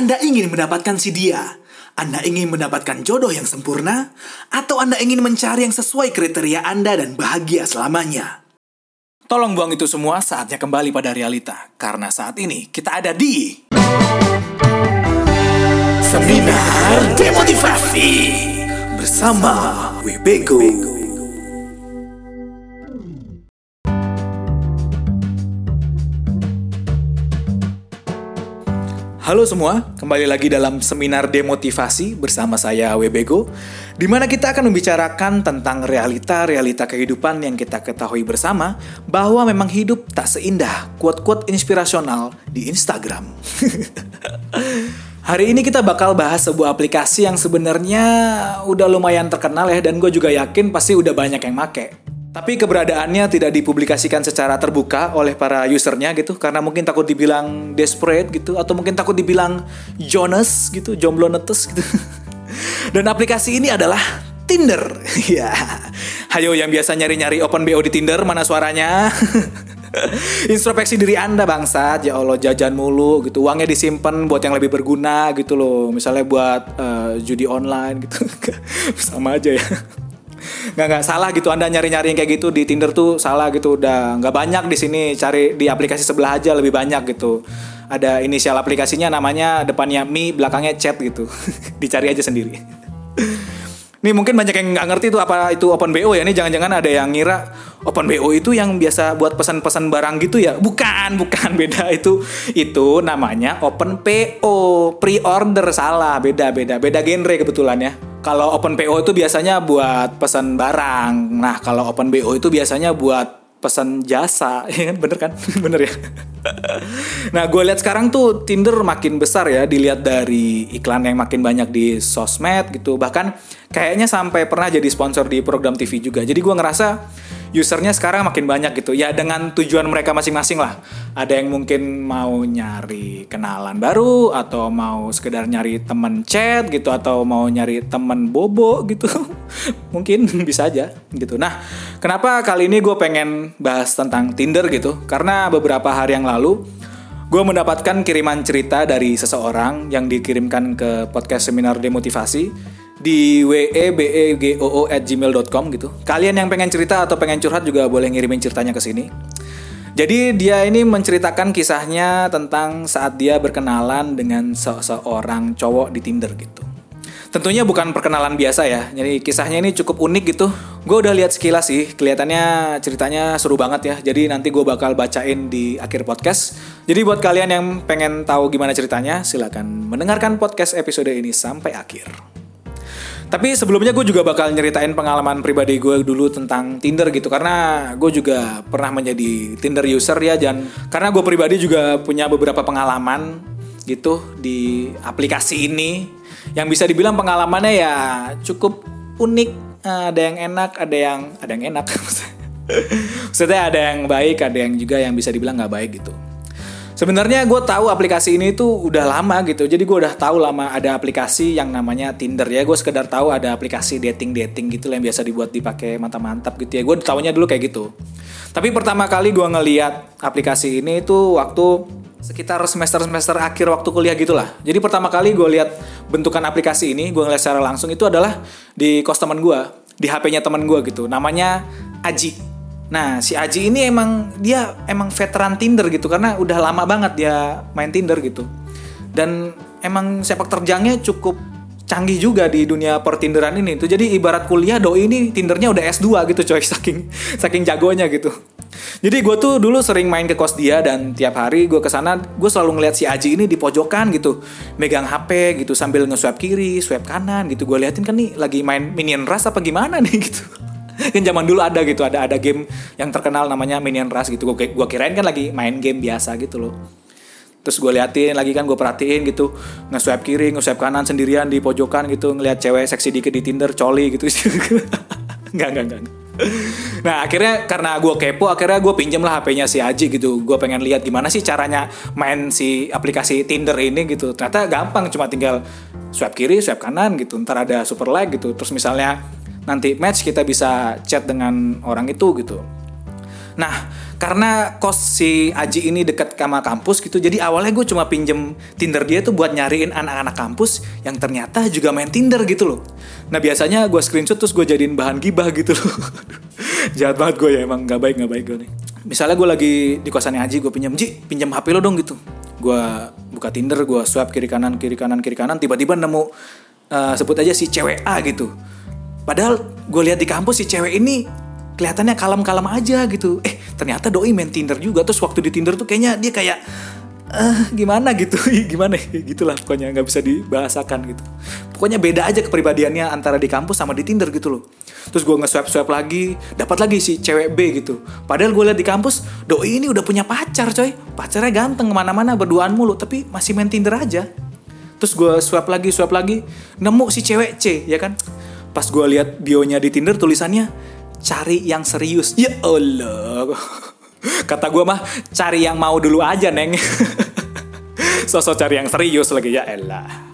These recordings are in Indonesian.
Anda ingin mendapatkan si dia? Anda ingin mendapatkan jodoh yang sempurna? Atau Anda ingin mencari yang sesuai kriteria Anda dan bahagia selamanya? Tolong buang itu semua saatnya kembali pada realita. Karena saat ini kita ada di... Seminar Demotivasi bersama Webego. Halo semua, kembali lagi dalam seminar demotivasi bersama saya Webego di mana kita akan membicarakan tentang realita-realita kehidupan yang kita ketahui bersama bahwa memang hidup tak seindah quote-quote inspirasional di Instagram. Hari ini kita bakal bahas sebuah aplikasi yang sebenarnya udah lumayan terkenal ya dan gue juga yakin pasti udah banyak yang make. Tapi keberadaannya tidak dipublikasikan secara terbuka oleh para usernya gitu karena mungkin takut dibilang desperate gitu atau mungkin takut dibilang Jonas gitu, jomblo netes gitu. Dan aplikasi ini adalah Tinder. ya. Hayo yang biasa nyari-nyari open BO di Tinder mana suaranya? Introspeksi diri Anda bangsa, ya Allah jajan mulu gitu. Uangnya disimpan buat yang lebih berguna gitu loh. Misalnya buat uh, judi online gitu. Sama aja ya nggak nggak salah gitu. Anda nyari nyari yang kayak gitu di Tinder tuh salah gitu. Udah nggak banyak di sini. Cari di aplikasi sebelah aja lebih banyak gitu. Ada inisial aplikasinya namanya depannya mi belakangnya chat gitu. Dicari aja sendiri Nih mungkin banyak yang nggak ngerti itu apa itu open BO ya. Ini jangan-jangan ada yang ngira open BO itu yang biasa buat pesan-pesan barang gitu ya. Bukan, bukan beda itu. Itu namanya open PO, pre-order salah, beda beda beda genre kebetulan ya. Kalau open PO itu biasanya buat pesan barang. Nah, kalau open BO itu biasanya buat pesan jasa, ya kan? Bener kan? Bener ya? nah, gue lihat sekarang tuh Tinder makin besar ya, dilihat dari iklan yang makin banyak di sosmed gitu. Bahkan kayaknya sampai pernah jadi sponsor di program TV juga. Jadi gue ngerasa usernya sekarang makin banyak gitu. Ya dengan tujuan mereka masing-masing lah. Ada yang mungkin mau nyari kenalan baru atau mau sekedar nyari temen chat gitu atau mau nyari temen bobo gitu. Mungkin bisa aja gitu. Nah kenapa kali ini gue pengen bahas tentang Tinder gitu? Karena beberapa hari yang lalu gue mendapatkan kiriman cerita dari seseorang yang dikirimkan ke podcast seminar demotivasi di webego at gmail.com gitu. Kalian yang pengen cerita atau pengen curhat juga boleh ngirimin ceritanya ke sini. Jadi dia ini menceritakan kisahnya tentang saat dia berkenalan dengan seseorang cowok di Tinder gitu. Tentunya bukan perkenalan biasa ya. Jadi kisahnya ini cukup unik gitu. Gue udah lihat sekilas sih, kelihatannya ceritanya seru banget ya. Jadi nanti gue bakal bacain di akhir podcast. Jadi buat kalian yang pengen tahu gimana ceritanya, silakan mendengarkan podcast episode ini sampai akhir. Tapi sebelumnya gue juga bakal nyeritain pengalaman pribadi gue dulu tentang Tinder gitu karena gue juga pernah menjadi Tinder user ya dan karena gue pribadi juga punya beberapa pengalaman gitu di aplikasi ini. Yang bisa dibilang pengalamannya ya cukup unik. Ada yang enak ada yang ada yang enak. Maksudnya ada yang baik ada yang juga yang bisa dibilang nggak baik gitu Sebenarnya gue tahu aplikasi ini tuh udah lama gitu. Jadi gue udah tahu lama ada aplikasi yang namanya Tinder ya. Gue sekedar tahu ada aplikasi dating dating gitu yang biasa dibuat dipakai mantap-mantap gitu ya. Gue tahunya dulu kayak gitu. Tapi pertama kali gue ngeliat aplikasi ini tuh waktu sekitar semester-semester akhir waktu kuliah gitulah. Jadi pertama kali gue lihat bentukan aplikasi ini, gue ngeliat secara langsung itu adalah di kos teman gue, di HP-nya teman gue gitu. Namanya Aji. Nah, si Aji ini emang dia emang veteran Tinder gitu karena udah lama banget dia main Tinder gitu. Dan emang sepak terjangnya cukup canggih juga di dunia pertinderan ini tuh. Jadi ibarat kuliah doi ini Tindernya udah S2 gitu coy saking saking jagonya gitu. Jadi gue tuh dulu sering main ke kos dia dan tiap hari gue ke sana gue selalu ngeliat si Aji ini di pojokan gitu megang HP gitu sambil nge-swipe kiri, swipe kanan gitu gue liatin kan nih lagi main minion rush apa gimana nih gitu kan zaman dulu ada gitu ada ada game yang terkenal namanya Minion Rush gitu. Gue gua kirain kan lagi main game biasa gitu loh. Terus gue liatin lagi kan gue perhatiin gitu. Nge-swipe kiri nge-swipe kanan sendirian di pojokan gitu. Ngeliat cewek seksi dikit di Tinder coli gitu. Nggak nggak nggak Nah akhirnya karena gue kepo akhirnya gue pinjem lah HP-nya si Aji gitu. Gue pengen lihat gimana sih caranya main si aplikasi Tinder ini gitu. Ternyata gampang cuma tinggal swipe kiri swipe kanan gitu. Ntar ada super like gitu. Terus misalnya nanti match kita bisa chat dengan orang itu gitu. Nah, karena kos si Aji ini dekat sama kampus gitu jadi awalnya gue cuma pinjem Tinder dia tuh buat nyariin anak-anak kampus yang ternyata juga main Tinder gitu loh. Nah biasanya gue screenshot terus gue jadiin bahan gibah gitu loh. Jahat banget gue ya emang nggak baik nggak baik gue nih. Misalnya gue lagi di kosannya Aji gue pinjam Ji pinjam HP lo dong gitu. Gue buka Tinder gue swipe kiri kanan kiri kanan kiri kanan tiba-tiba nemu uh, sebut aja si cewek A gitu padahal gue lihat di kampus si cewek ini kelihatannya kalem-kalem aja gitu. Eh ternyata doi main Tinder juga. Terus waktu di Tinder tuh kayaknya dia kayak eh gimana gitu? Gimana gitulah pokoknya nggak bisa dibahasakan gitu. Pokoknya beda aja kepribadiannya antara di kampus sama di Tinder gitu loh. Terus gue nge-swipe swipe lagi dapat lagi si cewek B gitu. Padahal gue lihat di kampus doi ini udah punya pacar coy. Pacarnya ganteng ke mana-mana berduaan mulu tapi masih main Tinder aja. Terus gue swipe lagi swipe lagi nemu si cewek C ya kan pas gue lihat bionya di Tinder tulisannya cari yang serius. Ya Allah. Kata gue mah cari yang mau dulu aja neng. Sosok cari yang serius lagi ya elah.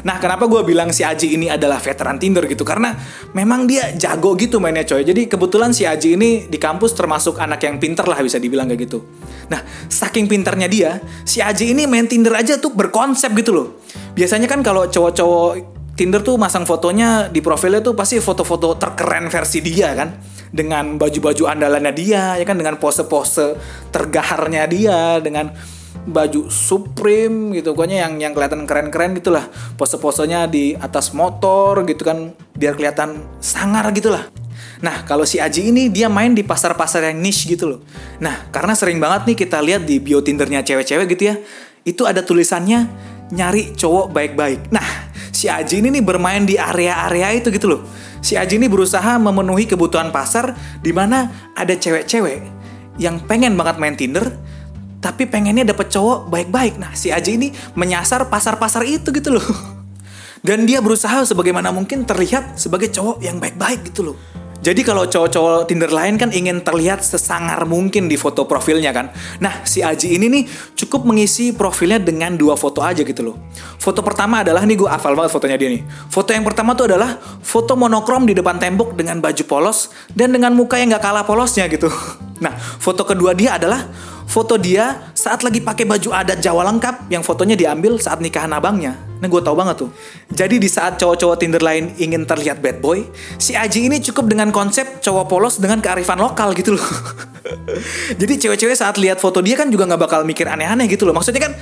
Nah kenapa gue bilang si Aji ini adalah veteran Tinder gitu Karena memang dia jago gitu mainnya coy Jadi kebetulan si Aji ini di kampus termasuk anak yang pinter lah bisa dibilang kayak gitu Nah saking pinternya dia Si Aji ini main Tinder aja tuh berkonsep gitu loh Biasanya kan kalau cowok-cowok Tinder tuh masang fotonya di profilnya tuh pasti foto-foto terkeren versi dia kan? Dengan baju-baju andalannya dia ya kan? Dengan pose-pose tergaharnya dia dengan baju Supreme gitu. Pokoknya yang yang kelihatan keren-keren gitulah. Pose-posenya di atas motor gitu kan biar kelihatan sangar gitulah. Nah, kalau si Aji ini dia main di pasar-pasar yang niche gitu loh. Nah, karena sering banget nih kita lihat di bio Tindernya cewek-cewek gitu ya, itu ada tulisannya nyari cowok baik-baik. Nah, si Aji ini nih bermain di area-area itu gitu loh si Aji ini berusaha memenuhi kebutuhan pasar di mana ada cewek-cewek yang pengen banget main Tinder tapi pengennya dapet cowok baik-baik. Nah, si Aji ini menyasar pasar-pasar itu gitu loh. Dan dia berusaha sebagaimana mungkin terlihat sebagai cowok yang baik-baik gitu loh. Jadi kalau cowok-cowok Tinder lain kan ingin terlihat sesangar mungkin di foto profilnya kan. Nah, si Aji ini nih cukup mengisi profilnya dengan dua foto aja gitu loh. Foto pertama adalah nih gue hafal banget fotonya dia nih. Foto yang pertama tuh adalah foto monokrom di depan tembok dengan baju polos dan dengan muka yang gak kalah polosnya gitu. Nah, foto kedua dia adalah foto dia saat lagi pakai baju adat Jawa lengkap yang fotonya diambil saat nikahan abangnya. Nah gue tau banget tuh. Jadi di saat cowok-cowok Tinder lain ingin terlihat bad boy, si Aji ini cukup dengan konsep cowok polos dengan kearifan lokal gitu loh. Jadi cewek-cewek saat lihat foto dia kan juga nggak bakal mikir aneh-aneh gitu loh. Maksudnya kan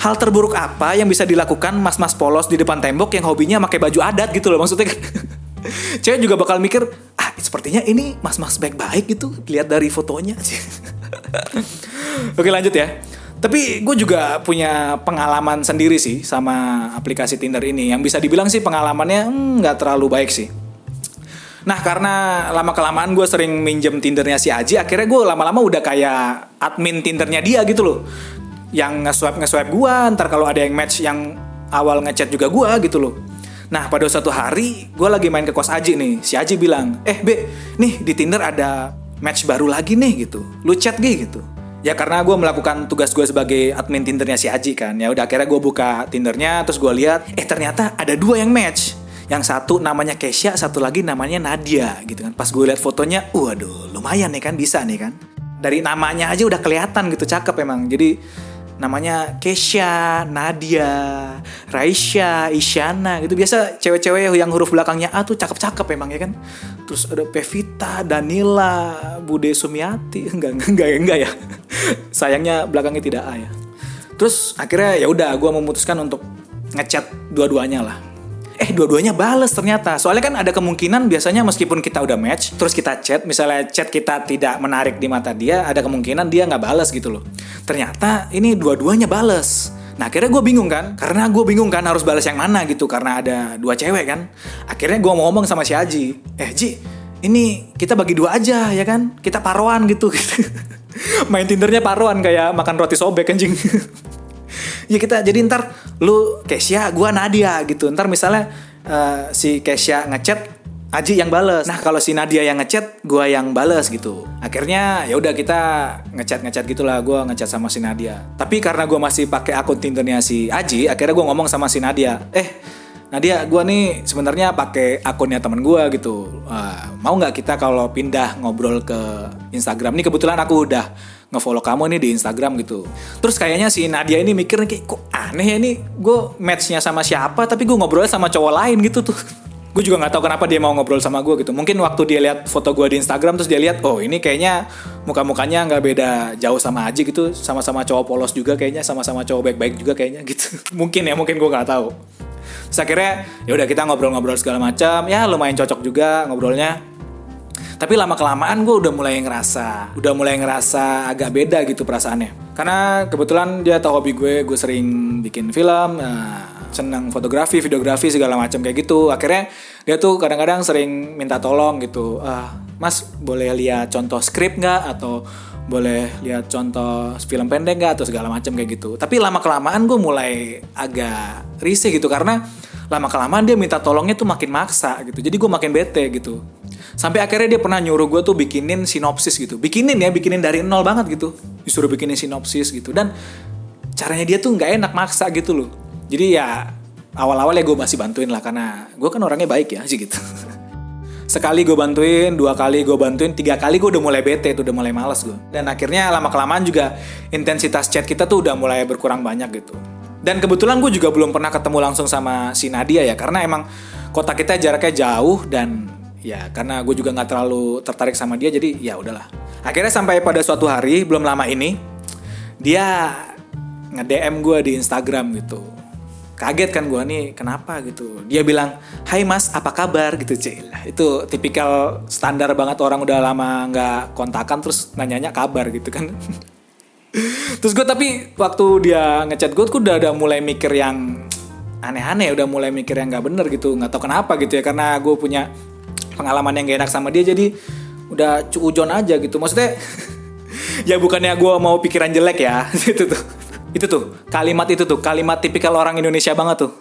hal terburuk apa yang bisa dilakukan mas-mas polos di depan tembok yang hobinya pakai baju adat gitu loh maksudnya kan. Cewek juga bakal mikir, ah sepertinya ini mas-mas baik-baik gitu, lihat dari fotonya sih. Oke lanjut ya. Tapi gue juga punya pengalaman sendiri sih sama aplikasi Tinder ini. Yang bisa dibilang sih pengalamannya hmm, nggak hmm, terlalu baik sih. Nah karena lama kelamaan gue sering minjem Tindernya si Aji, akhirnya gue lama-lama udah kayak admin Tindernya dia gitu loh. Yang nge-swipe nge-swipe gue, ntar kalau ada yang match yang awal ngechat juga gue gitu loh. Nah pada suatu hari gue lagi main ke kos Aji nih, si Aji bilang, eh Be, nih di Tinder ada match baru lagi nih gitu, lu chat gitu. Ya karena gue melakukan tugas gue sebagai admin Tindernya si Aji kan. Ya udah akhirnya gue buka Tindernya terus gue lihat eh ternyata ada dua yang match. Yang satu namanya Kesha satu lagi namanya Nadia gitu kan. Pas gue lihat fotonya waduh lumayan nih kan bisa nih kan. Dari namanya aja udah kelihatan gitu cakep emang. Jadi namanya Kesha, Nadia, Raisya, Isyana gitu. Biasa cewek-cewek yang huruf belakangnya A tuh cakep-cakep emang ya kan. Terus ada Pevita, Danila, Bude Sumiati. Enggak, enggak, enggak ya. Sayangnya belakangnya tidak A ya. Terus akhirnya ya udah gue memutuskan untuk ngechat dua-duanya lah eh dua-duanya bales ternyata. Soalnya kan ada kemungkinan biasanya meskipun kita udah match, terus kita chat, misalnya chat kita tidak menarik di mata dia, ada kemungkinan dia nggak bales gitu loh. Ternyata ini dua-duanya bales. Nah akhirnya gue bingung kan, karena gue bingung kan harus balas yang mana gitu, karena ada dua cewek kan. Akhirnya gue mau ngomong sama si Aji, eh Ji, ini kita bagi dua aja ya kan, kita paruan gitu. gitu. Main Tindernya paruan kayak makan roti sobek anjing. ya kita jadi ntar lu Kesya gua Nadia gitu ntar misalnya uh, si Kesya ngechat Aji yang bales. Nah kalau si Nadia yang ngechat, gua yang bales gitu. Akhirnya ya udah kita ngechat ngechat gitulah. Gua ngechat sama si Nadia. Tapi karena gua masih pakai akun Tindernya si Aji, akhirnya gua ngomong sama si Nadia. Eh Nadia, gua nih sebenarnya pakai akunnya temen gua gitu. Uh, mau nggak kita kalau pindah ngobrol ke Instagram? Nih kebetulan aku udah ngefollow kamu nih di Instagram gitu. Terus kayaknya si Nadia ini mikir kayak kok aneh ya ini gue matchnya sama siapa tapi gue ngobrolnya sama cowok lain gitu tuh. gue juga nggak tahu kenapa dia mau ngobrol sama gue gitu. Mungkin waktu dia lihat foto gue di Instagram terus dia lihat oh ini kayaknya muka-mukanya nggak beda jauh sama Aji gitu, sama-sama cowok polos juga kayaknya, sama-sama cowok baik-baik juga kayaknya gitu. mungkin ya, mungkin gue nggak tahu. Terus akhirnya ya udah kita ngobrol-ngobrol segala macam, ya lumayan cocok juga ngobrolnya tapi lama kelamaan gue udah mulai ngerasa, udah mulai ngerasa agak beda gitu perasaannya. Karena kebetulan dia tahu hobi gue, gue sering bikin film, uh, senang fotografi, videografi segala macam kayak gitu. Akhirnya dia tuh kadang-kadang sering minta tolong gitu. Ah, Mas boleh lihat contoh skrip nggak atau boleh lihat contoh film pendek nggak atau segala macam kayak gitu. Tapi lama kelamaan gue mulai agak risih gitu karena lama kelamaan dia minta tolongnya tuh makin maksa gitu. Jadi gue makin bete gitu. Sampai akhirnya dia pernah nyuruh gue tuh bikinin sinopsis gitu. Bikinin ya, bikinin dari nol banget gitu. Disuruh bikinin sinopsis gitu. Dan caranya dia tuh nggak enak maksa gitu loh. Jadi ya awal-awal ya gue masih bantuin lah karena gue kan orangnya baik ya sih gitu. Sekali gue bantuin, dua kali gue bantuin, tiga kali gue udah mulai bete tuh udah mulai males gue. Dan akhirnya lama kelamaan juga intensitas chat kita tuh udah mulai berkurang banyak gitu. Dan kebetulan gue juga belum pernah ketemu langsung sama si Nadia ya karena emang kota kita jaraknya jauh dan ya karena gue juga nggak terlalu tertarik sama dia jadi ya udahlah. Akhirnya sampai pada suatu hari belum lama ini dia nge DM gue di Instagram gitu. Kaget kan gue nih kenapa? gitu. Dia bilang Hai Mas apa kabar? gitu Cila itu tipikal standar banget orang udah lama nggak kontakan terus nanyanya kabar gitu kan. Terus gue tapi waktu dia ngechat gue tuh udah ada mulai mikir yang aneh-aneh udah mulai mikir yang nggak bener gitu nggak tahu kenapa gitu ya karena gue punya pengalaman yang gak enak sama dia jadi udah cuujon aja gitu. Maksudnya ya bukannya gue mau pikiran jelek ya itu tuh. Itu tuh kalimat itu tuh kalimat tipikal orang Indonesia banget tuh.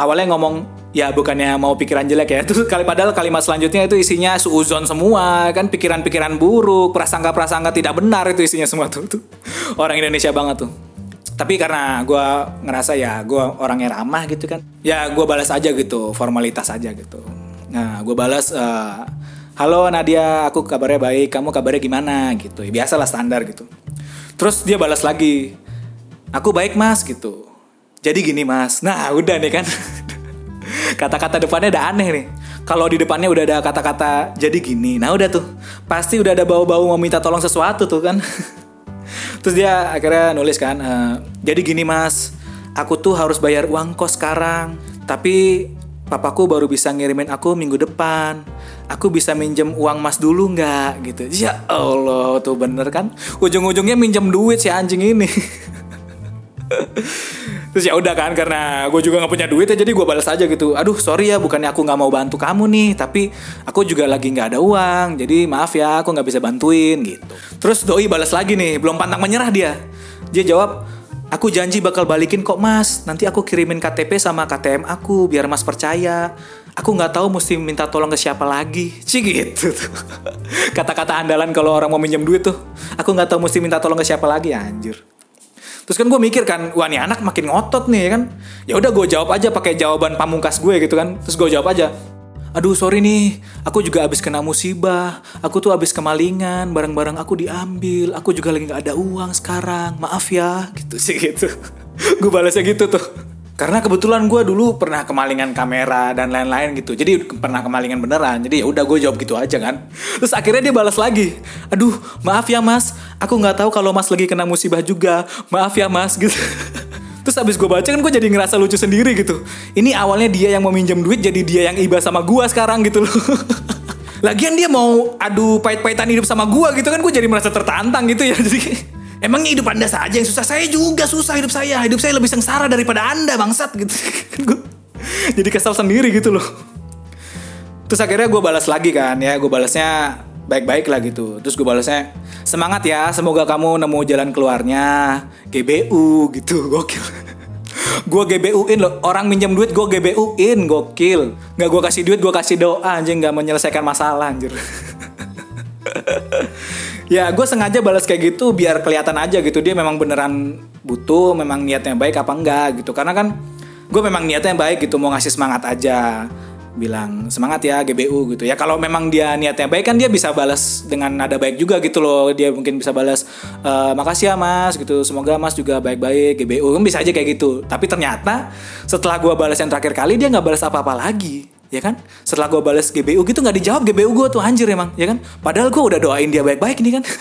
Awalnya ngomong ya bukannya mau pikiran jelek ya. Itu kali padahal kalimat selanjutnya itu isinya suuzon semua kan pikiran-pikiran buruk prasangka-prasangka tidak benar itu isinya semua tuh, tuh. orang Indonesia banget tuh. Tapi karena gue ngerasa ya gue orangnya ramah gitu kan ya gue balas aja gitu formalitas aja gitu Nah, gue balas, uh, halo Nadia, aku kabarnya baik, kamu kabarnya gimana gitu. Ya, biasalah standar gitu. Terus dia balas lagi, aku baik mas gitu. Jadi gini mas, nah udah nih kan. Kata-kata depannya udah aneh nih. Kalau di depannya udah ada kata-kata jadi gini, nah udah tuh. Pasti udah ada bau-bau mau minta tolong sesuatu tuh kan. Terus dia akhirnya nulis kan, e, jadi gini mas, aku tuh harus bayar uang kos sekarang. Tapi papaku baru bisa ngirimin aku minggu depan. Aku bisa minjem uang mas dulu nggak gitu. Ya Allah tuh bener kan. Ujung-ujungnya minjem duit si anjing ini. Terus ya udah kan karena gue juga nggak punya duit ya jadi gue balas aja gitu. Aduh sorry ya bukannya aku nggak mau bantu kamu nih tapi aku juga lagi nggak ada uang jadi maaf ya aku nggak bisa bantuin gitu. Terus doi balas lagi nih belum pantang menyerah dia. Dia jawab Aku janji bakal balikin kok mas. Nanti aku kirimin KTP sama KTM aku biar mas percaya. Aku nggak tahu mesti minta tolong ke siapa lagi. Cih gitu tuh. Kata-kata andalan kalau orang mau minjem duit tuh. Aku nggak tahu mesti minta tolong ke siapa lagi anjir. Terus kan gue mikir kan, wah nih anak makin ngotot nih kan. Ya udah gue jawab aja pakai jawaban pamungkas gue gitu kan. Terus gue jawab aja, aduh sorry nih, aku juga abis kena musibah, aku tuh abis kemalingan, barang-barang aku diambil, aku juga lagi gak ada uang sekarang, maaf ya, gitu sih gitu. gue balasnya gitu tuh. Karena kebetulan gue dulu pernah kemalingan kamera dan lain-lain gitu, jadi pernah kemalingan beneran, jadi ya udah gue jawab gitu aja kan. Terus akhirnya dia balas lagi, aduh maaf ya mas, aku nggak tahu kalau mas lagi kena musibah juga, maaf ya mas gitu. Terus abis gue baca kan gue jadi ngerasa lucu sendiri gitu. Ini awalnya dia yang mau minjem duit jadi dia yang iba sama gue sekarang gitu loh. Lagian dia mau adu pahit-pahitan hidup sama gue gitu kan gue jadi merasa tertantang gitu ya. Jadi emangnya hidup anda saja yang susah. Saya juga susah hidup saya. Hidup saya lebih sengsara daripada anda bangsat gitu. jadi kesal sendiri gitu loh. Terus akhirnya gue balas lagi kan ya. Gue balasnya baik-baik lah gitu. Terus gue balasnya semangat ya, semoga kamu nemu jalan keluarnya. GBU gitu, gokil. gue GBU-in loh, orang minjem duit gue GBU-in, gokil. Nggak gue kasih duit, gue kasih doa anjing nggak menyelesaikan masalah anjir. ya gue sengaja balas kayak gitu biar kelihatan aja gitu dia memang beneran butuh, memang niatnya baik apa enggak gitu. Karena kan gue memang niatnya baik gitu mau ngasih semangat aja bilang semangat ya GBU gitu ya. Kalau memang dia niatnya baik kan dia bisa balas dengan nada baik juga gitu loh. Dia mungkin bisa balas e, makasih ya mas gitu. Semoga mas juga baik-baik GBU kan bisa aja kayak gitu. Tapi ternyata setelah gue balas yang terakhir kali dia nggak balas apa-apa lagi ya kan? Setelah gue balas GBU gitu nggak dijawab GBU gue tuh anjir emang ya kan? Padahal gue udah doain dia baik-baik nih kan?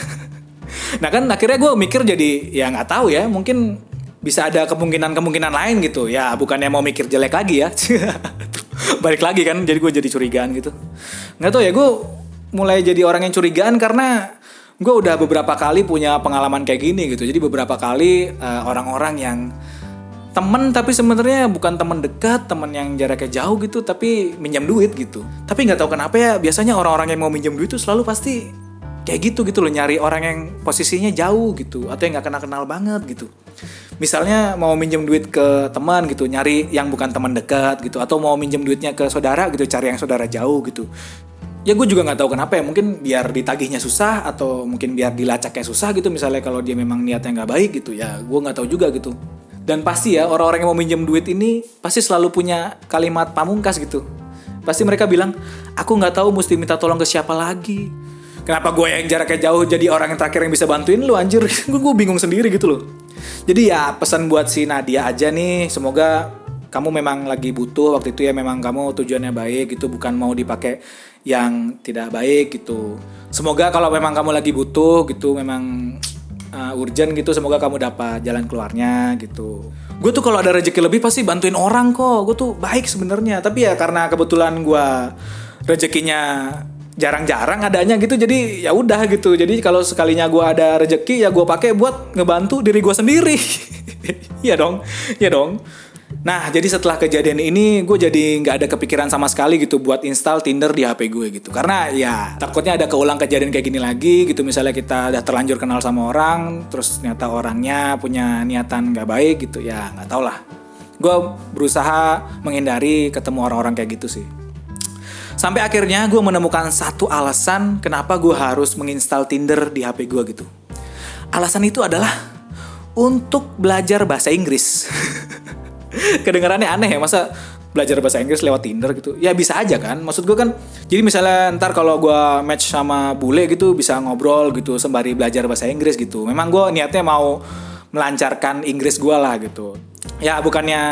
Nah kan akhirnya gue mikir jadi ya nggak tahu ya mungkin bisa ada kemungkinan-kemungkinan lain gitu. Ya bukannya mau mikir jelek lagi ya balik lagi kan jadi gue jadi curigaan gitu. Nggak tau ya gue mulai jadi orang yang curigaan karena gue udah beberapa kali punya pengalaman kayak gini gitu. Jadi beberapa kali uh, orang-orang yang temen tapi sebenarnya bukan temen dekat temen yang jaraknya jauh gitu tapi minjam duit gitu. Tapi nggak tahu kenapa ya biasanya orang-orang yang mau minjam duit itu selalu pasti kayak gitu gitu loh nyari orang yang posisinya jauh gitu atau yang nggak kenal kenal banget gitu misalnya mau minjem duit ke teman gitu nyari yang bukan teman dekat gitu atau mau minjem duitnya ke saudara gitu cari yang saudara jauh gitu. Ya gue juga nggak tahu kenapa ya mungkin biar ditagihnya susah atau mungkin biar dilacaknya susah gitu misalnya kalau dia memang niatnya nggak baik gitu ya gue nggak tahu juga gitu. Dan pasti ya orang-orang yang mau minjem duit ini pasti selalu punya kalimat pamungkas gitu. Pasti mereka bilang aku nggak tahu mesti minta tolong ke siapa lagi kenapa gue yang jaraknya jauh jadi orang yang terakhir yang bisa bantuin lu anjir gue bingung sendiri gitu loh jadi ya pesan buat si Nadia aja nih, semoga kamu memang lagi butuh waktu itu ya memang kamu tujuannya baik gitu bukan mau dipakai yang tidak baik gitu. Semoga kalau memang kamu lagi butuh gitu memang uh, urgent gitu semoga kamu dapat jalan keluarnya gitu. Gue tuh kalau ada rezeki lebih pasti bantuin orang kok. Gue tuh baik sebenarnya. Tapi ya karena kebetulan gue rezekinya jarang-jarang adanya gitu. Jadi ya udah gitu. Jadi kalau sekalinya gue ada rejeki ya gue pakai buat ngebantu diri gue sendiri. Ya dong. Ya dong. Nah jadi setelah kejadian ini gue jadi nggak ada kepikiran sama sekali gitu buat install Tinder di HP gue gitu. Karena ya takutnya ada keulang kejadian kayak gini lagi gitu. Misalnya kita udah terlanjur kenal sama orang terus ternyata orangnya punya niatan nggak baik gitu ya nggak tau lah. Gue berusaha menghindari ketemu orang-orang kayak gitu sih Sampai akhirnya gue menemukan satu alasan kenapa gue harus menginstal Tinder di HP gue gitu. Alasan itu adalah untuk belajar bahasa Inggris. Kedengarannya aneh ya, masa belajar bahasa Inggris lewat Tinder gitu. Ya bisa aja kan. Maksud gue kan, jadi misalnya ntar kalau gue match sama bule gitu bisa ngobrol gitu sembari belajar bahasa Inggris gitu. Memang gue niatnya mau melancarkan Inggris gue lah gitu. Ya bukannya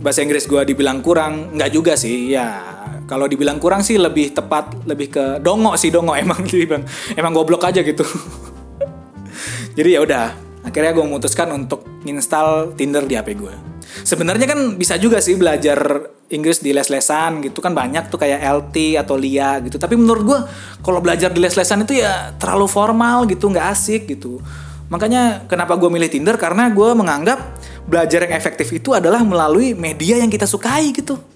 bahasa Inggris gue dibilang kurang, nggak juga sih. Ya kalau dibilang kurang sih lebih tepat lebih ke dongo sih dongo emang dibilang emang goblok aja gitu. Jadi ya udah, akhirnya gue memutuskan untuk install Tinder di HP gue. Sebenarnya kan bisa juga sih belajar Inggris di les-lesan gitu kan banyak tuh kayak LT atau LIA gitu. Tapi menurut gue kalau belajar di les-lesan itu ya terlalu formal gitu, nggak asik gitu. Makanya kenapa gue milih Tinder karena gue menganggap belajar yang efektif itu adalah melalui media yang kita sukai gitu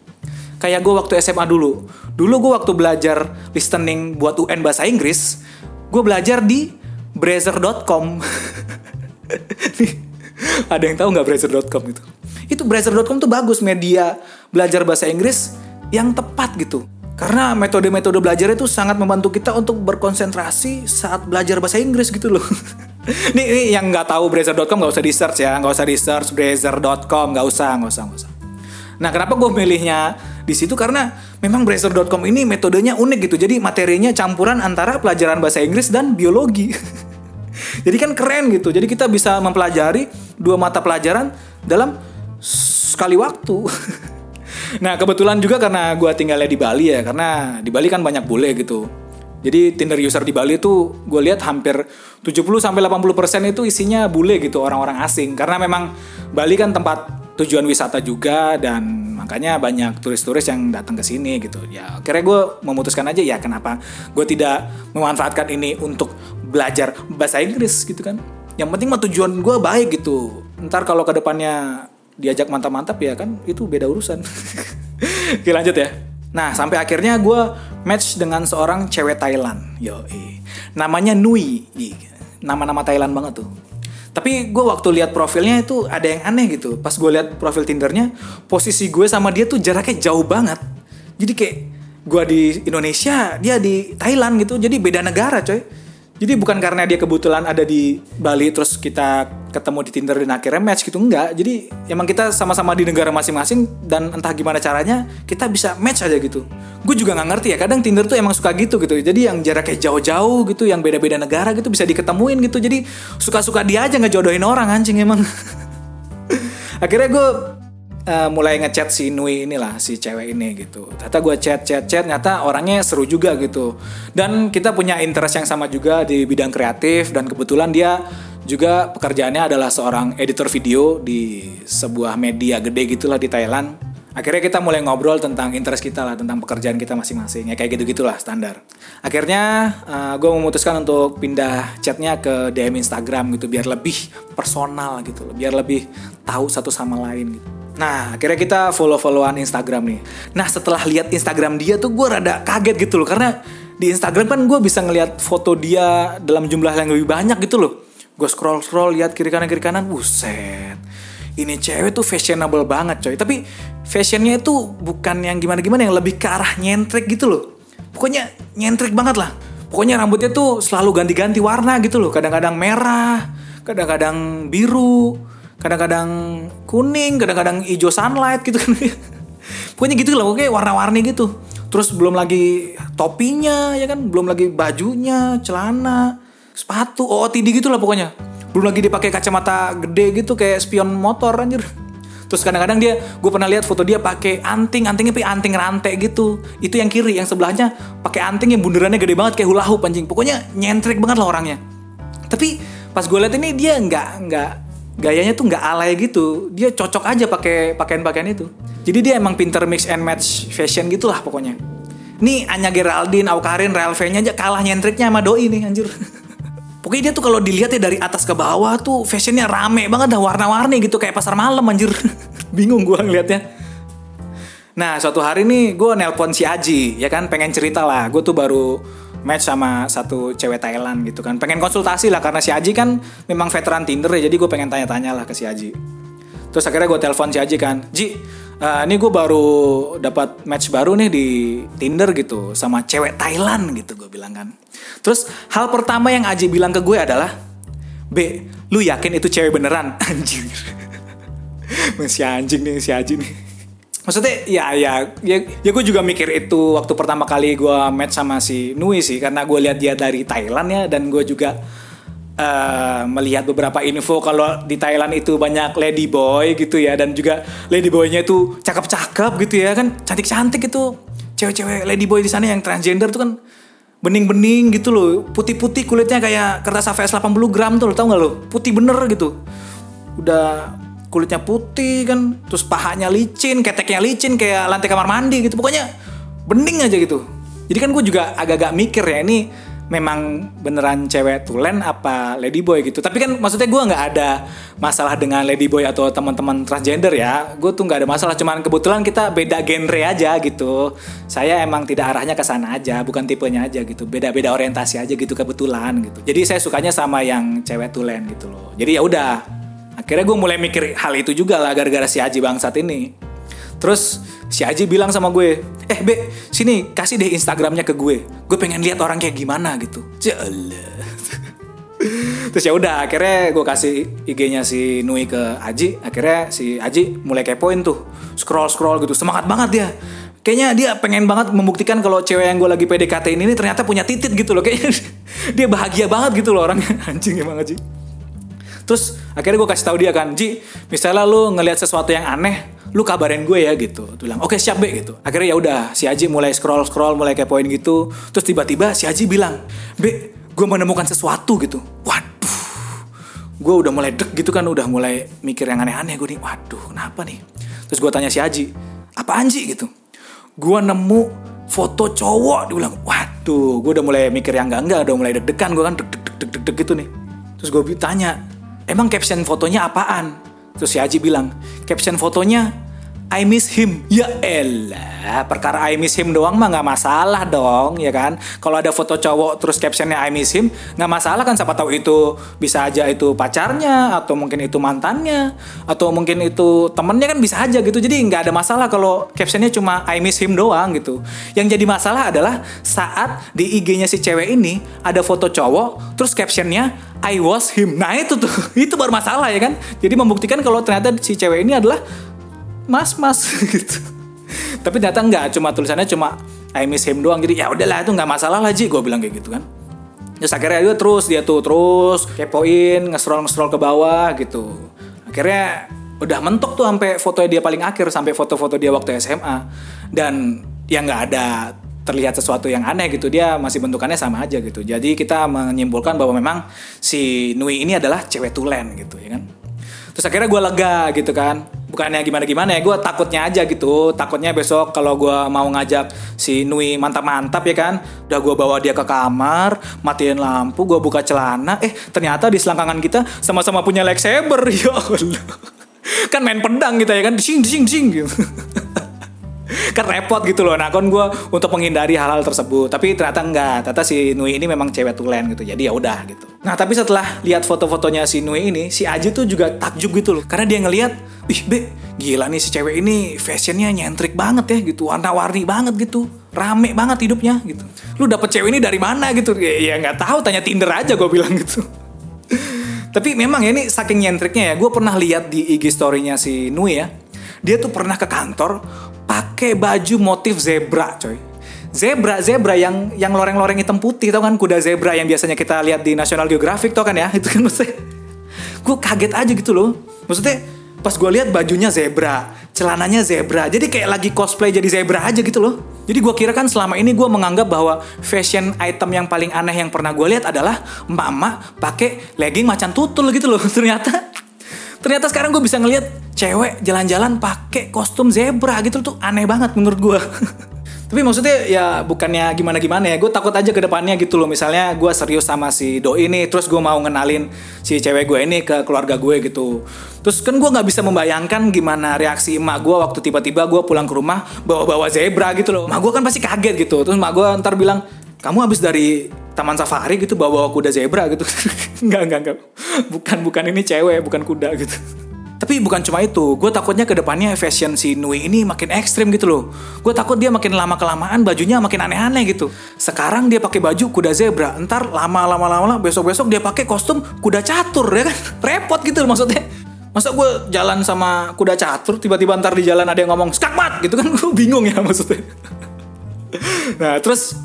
kayak gue waktu SMA dulu. Dulu gue waktu belajar listening buat UN bahasa Inggris, gue belajar di Brazzer.com. ada yang tahu nggak Brazzer.com itu? Itu Brazzer.com tuh bagus media belajar bahasa Inggris yang tepat gitu. Karena metode-metode belajar itu sangat membantu kita untuk berkonsentrasi saat belajar bahasa Inggris gitu loh. nih, nih yang nggak tahu Brazzer.com nggak usah di search ya, nggak usah di search Brazzer.com, nggak usah, nggak usah, nggak usah. Nah, kenapa gue milihnya di situ karena memang Bracer.com ini metodenya unik gitu. Jadi materinya campuran antara pelajaran bahasa Inggris dan biologi. Jadi kan keren gitu. Jadi kita bisa mempelajari dua mata pelajaran dalam sekali waktu. nah, kebetulan juga karena gue tinggalnya di Bali ya, karena di Bali kan banyak bule gitu. Jadi Tinder user di Bali itu gue lihat hampir 70 sampai 80% itu isinya bule gitu, orang-orang asing. Karena memang Bali kan tempat tujuan wisata juga dan makanya banyak turis-turis yang datang ke sini gitu. Ya akhirnya gue memutuskan aja ya kenapa gue tidak memanfaatkan ini untuk belajar bahasa Inggris gitu kan. Yang penting mah tujuan gue baik gitu. Ntar kalau ke depannya diajak mantap-mantap ya kan itu beda urusan. Oke lanjut ya. Nah sampai akhirnya gue match dengan seorang cewek Thailand. Yo namanya Nui. Nama-nama Thailand banget tuh tapi gue waktu lihat profilnya itu ada yang aneh gitu. Pas gue lihat profil Tindernya, posisi gue sama dia tuh jaraknya jauh banget. Jadi kayak gue di Indonesia, dia di Thailand gitu. Jadi beda negara coy. Jadi bukan karena dia kebetulan ada di Bali terus kita ketemu di Tinder dan akhirnya match gitu enggak. Jadi emang kita sama-sama di negara masing-masing dan entah gimana caranya kita bisa match aja gitu. Gue juga nggak ngerti ya. Kadang Tinder tuh emang suka gitu gitu. Jadi yang jaraknya jauh-jauh gitu, yang beda-beda negara gitu bisa diketemuin gitu. Jadi suka-suka dia aja ngejodohin orang anjing emang. akhirnya gue uh, mulai ngechat si Nui inilah si cewek ini gitu. Ternyata gue chat chat chat, nyata orangnya seru juga gitu. Dan kita punya interest yang sama juga di bidang kreatif dan kebetulan dia juga pekerjaannya adalah seorang editor video di sebuah media gede gitulah di Thailand. Akhirnya kita mulai ngobrol tentang interest kita lah, tentang pekerjaan kita masing-masing. Ya kayak gitu-gitulah standar. Akhirnya uh, eh, gue memutuskan untuk pindah chatnya ke DM Instagram gitu, biar lebih personal gitu, biar lebih tahu satu sama lain gitu. Nah, akhirnya kita follow-followan Instagram nih. Nah, setelah lihat Instagram dia tuh gue rada kaget gitu loh. Karena di Instagram kan gue bisa ngeliat foto dia dalam jumlah yang lebih banyak gitu loh. Gue scroll-scroll, lihat kiri kanan kiri kanan, buset. Ini cewek tuh fashionable banget coy. Tapi fashionnya itu bukan yang gimana-gimana, yang lebih ke arah nyentrik gitu loh. Pokoknya nyentrik banget lah. Pokoknya rambutnya tuh selalu ganti-ganti warna gitu loh. Kadang-kadang merah, kadang-kadang biru, kadang-kadang kuning kadang-kadang hijau sunlight gitu kan. Pokoknya gitu lah oke warna-warni gitu. Terus belum lagi topinya ya kan? Belum lagi bajunya celana sepatu OOTD gitu lah pokoknya. Belum lagi dipakai kacamata gede gitu kayak spion motor anjir. Terus kadang-kadang dia gue pernah lihat foto dia pakai anting antingnya pakai anting rantai gitu. Itu yang kiri yang sebelahnya pakai anting yang bundarannya gede banget kayak hula hoop anjing. Pokoknya nyentrik banget lah orangnya. Tapi pas gue lihat ini dia nggak nggak gayanya tuh nggak alay gitu dia cocok aja pakai pakaian-pakaian itu jadi dia emang pinter mix and match fashion gitulah pokoknya nih Anya Geraldine, Aukarin, Real nya aja kalah nyentriknya sama Doi nih anjir Pokoknya dia tuh kalau dilihat ya dari atas ke bawah tuh fashionnya rame banget dah warna-warni gitu kayak pasar malam anjir. Bingung gua ngeliatnya. Nah suatu hari nih gue nelpon si Aji ya kan pengen cerita lah. Gue tuh baru match sama satu cewek Thailand gitu kan. Pengen konsultasi lah karena si Aji kan memang veteran Tinder ya, jadi gue pengen tanya-tanya lah ke si Aji. Terus akhirnya gue telepon si Aji kan, Ji, uh, ini gue baru dapat match baru nih di Tinder gitu sama cewek Thailand gitu gue bilang kan. Terus hal pertama yang Aji bilang ke gue adalah, B, lu yakin itu cewek beneran? Anjing. Masih anjing nih si Aji nih maksudnya ya ya ya, ya gue juga mikir itu waktu pertama kali gue match sama si Nui sih karena gue lihat dia dari Thailand ya dan gue juga uh, melihat beberapa info kalau di Thailand itu banyak lady boy gitu ya dan juga lady boynya itu cakep-cakep gitu ya kan cantik-cantik itu cewek-cewek lady boy di sana yang transgender tuh kan bening-bening gitu loh. Putih-putih kulitnya kayak kertas AVS 80 gram tuh lo tau gak lo? Putih bener gitu. Udah kulitnya putih kan terus pahanya licin keteknya licin kayak lantai kamar mandi gitu. Pokoknya bening aja gitu. Jadi kan gue juga agak-agak mikir ya ini memang beneran cewek tulen apa ladyboy gitu. Tapi kan maksudnya gue nggak ada masalah dengan ladyboy atau teman-teman transgender ya. Gue tuh nggak ada masalah cuman kebetulan kita beda genre aja gitu. Saya emang tidak arahnya ke sana aja bukan tipenya aja gitu. Beda-beda orientasi aja gitu kebetulan gitu. Jadi saya sukanya sama yang cewek tulen gitu loh. Jadi ya udah Akhirnya gue mulai mikir hal itu juga lah gara-gara si Aji bangsat ini. Terus si Aji bilang sama gue, eh Be, sini kasih deh Instagramnya ke gue. Gue pengen lihat orang kayak gimana gitu. Jalan. Terus ya udah akhirnya gue kasih IG-nya si Nui ke Aji. Akhirnya si Aji mulai kepoin tuh. Scroll-scroll gitu. Semangat banget dia. Kayaknya dia pengen banget membuktikan kalau cewek yang gue lagi PDKT ini, ini ternyata punya titit gitu loh. Kayaknya dia bahagia banget gitu loh orangnya. Anjing emang Aji. Terus akhirnya gue kasih tahu dia kan, Ji, misalnya lu ngelihat sesuatu yang aneh, lu kabarin gue ya gitu. Tuh bilang, oke okay, siap be gitu. Akhirnya ya udah, si Aji mulai scroll scroll, mulai kepoin gitu. Terus tiba-tiba si Aji bilang, be, gue menemukan sesuatu gitu. Waduh, gue udah mulai dek gitu kan, udah mulai mikir yang aneh-aneh gue nih. Waduh, kenapa nih? Terus gue tanya si Aji, apa Anji gitu? Gue nemu foto cowok, dia bilang, waduh, gue udah mulai mikir yang enggak-enggak, udah mulai deg-degan gue kan deg-deg-deg-deg gitu nih. Terus gue tanya, emang caption fotonya apaan? Terus si Haji bilang, caption fotonya I miss him. Ya elah, perkara I miss him doang mah nggak masalah dong, ya kan? Kalau ada foto cowok terus captionnya I miss him, nggak masalah kan? Siapa tahu itu bisa aja itu pacarnya, atau mungkin itu mantannya, atau mungkin itu temennya kan bisa aja gitu. Jadi nggak ada masalah kalau captionnya cuma I miss him doang gitu. Yang jadi masalah adalah saat di IG-nya si cewek ini ada foto cowok, terus captionnya I was him. Nah itu tuh, itu baru masalah ya kan? Jadi membuktikan kalau ternyata si cewek ini adalah mas mas gitu. Tapi ternyata enggak. Cuma tulisannya cuma I miss him doang. Jadi ya udahlah itu nggak masalah lah Ji. Gue bilang kayak gitu kan. Terus akhirnya dia terus dia tuh terus kepoin nge-scroll nge-scroll ke bawah gitu. Akhirnya udah mentok tuh sampai fotonya dia paling akhir sampai foto-foto dia waktu SMA dan ya nggak ada terlihat sesuatu yang aneh gitu dia masih bentukannya sama aja gitu. Jadi kita menyimpulkan bahwa memang si Nui ini adalah cewek tulen gitu ya kan? Terus akhirnya gue lega gitu kan. Bukannya gimana-gimana ya gue takutnya aja gitu. Takutnya besok kalau gue mau ngajak si Nui mantap-mantap ya kan? Udah gue bawa dia ke kamar matiin lampu gue buka celana. Eh ternyata di selangkangan kita sama-sama punya lightsaber ya kan main pedang gitu ya kan? Sing sing sing gitu kan repot gitu loh. Nah kan gue untuk menghindari hal-hal tersebut. Tapi ternyata enggak. Ternyata si Nui ini memang cewek tulen gitu. Jadi ya udah gitu. Nah tapi setelah lihat foto-fotonya si Nui ini si Aji tuh juga takjub gitu loh. Karena dia ngelihat ih be gila nih si cewek ini fashionnya nyentrik banget ya gitu. Warna-warni banget gitu. Rame banget hidupnya gitu. Lu dapet cewek ini dari mana gitu? Ya nggak tahu. Tanya Tinder aja gue bilang gitu. Tapi memang ya ini saking nyentriknya ya. Gue pernah lihat di IG story-nya si Nui ya. Dia tuh pernah ke kantor pakai baju motif zebra coy. Zebra zebra yang yang loreng-loreng hitam putih tau kan? Kuda zebra yang biasanya kita lihat di National Geographic tau kan ya? Itu kan maksudnya. Gue kaget aja gitu loh. Maksudnya pas gue lihat bajunya zebra celananya zebra. Jadi kayak lagi cosplay jadi zebra aja gitu loh. Jadi gue kira kan selama ini gue menganggap bahwa fashion item yang paling aneh yang pernah gue lihat adalah emak-emak pakai legging macan tutul gitu loh ternyata ternyata sekarang gue bisa ngelihat cewek jalan-jalan pakai kostum zebra gitu tuh aneh banget menurut gue tapi maksudnya ya bukannya gimana-gimana ya gue takut aja ke depannya gitu loh. Misalnya gue serius sama si doi ini terus gue mau ngenalin si cewek gue ini ke keluarga gue gitu. Terus kan gue nggak bisa membayangkan gimana reaksi emak gue waktu tiba-tiba gue pulang ke rumah bawa-bawa zebra gitu loh. Emak gue kan pasti kaget gitu. Terus emak gue ntar bilang kamu habis dari taman safari gitu bawa, -bawa kuda zebra gitu. Nggak nggak nggak. Bukan bukan ini cewek bukan kuda gitu. Tapi bukan cuma itu gue takutnya ke depannya fashion si Nui ini makin ekstrim gitu loh. Gue takut dia makin lama kelamaan bajunya makin aneh-aneh gitu. Sekarang dia pakai baju kuda zebra ntar lama-lama lama besok-besok dia pakai kostum kuda catur ya kan? Repot gitu loh maksudnya. Masa gue jalan sama kuda catur tiba-tiba ntar di jalan ada yang ngomong skakmat! gitu kan gue bingung ya maksudnya. Nah terus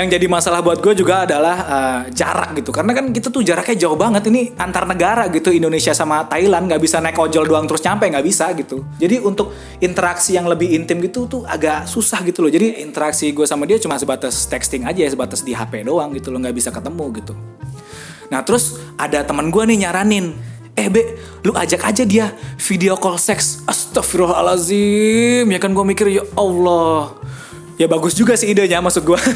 yang jadi masalah buat gue juga adalah uh, jarak gitu. Karena kan kita tuh jaraknya jauh banget. Ini antar negara gitu Indonesia sama Thailand. Nggak bisa naik ojol doang terus nyampe. Nggak bisa gitu. Jadi untuk interaksi yang lebih intim gitu tuh agak susah gitu loh. Jadi interaksi gue sama dia cuma sebatas texting aja sebatas di HP doang gitu loh. Nggak bisa ketemu gitu. Nah terus ada teman gue nih nyaranin eh be lu ajak aja dia video call seks. Astagfirullahalazim ya kan gue mikir ya Allah ya bagus juga sih idenya maksud gue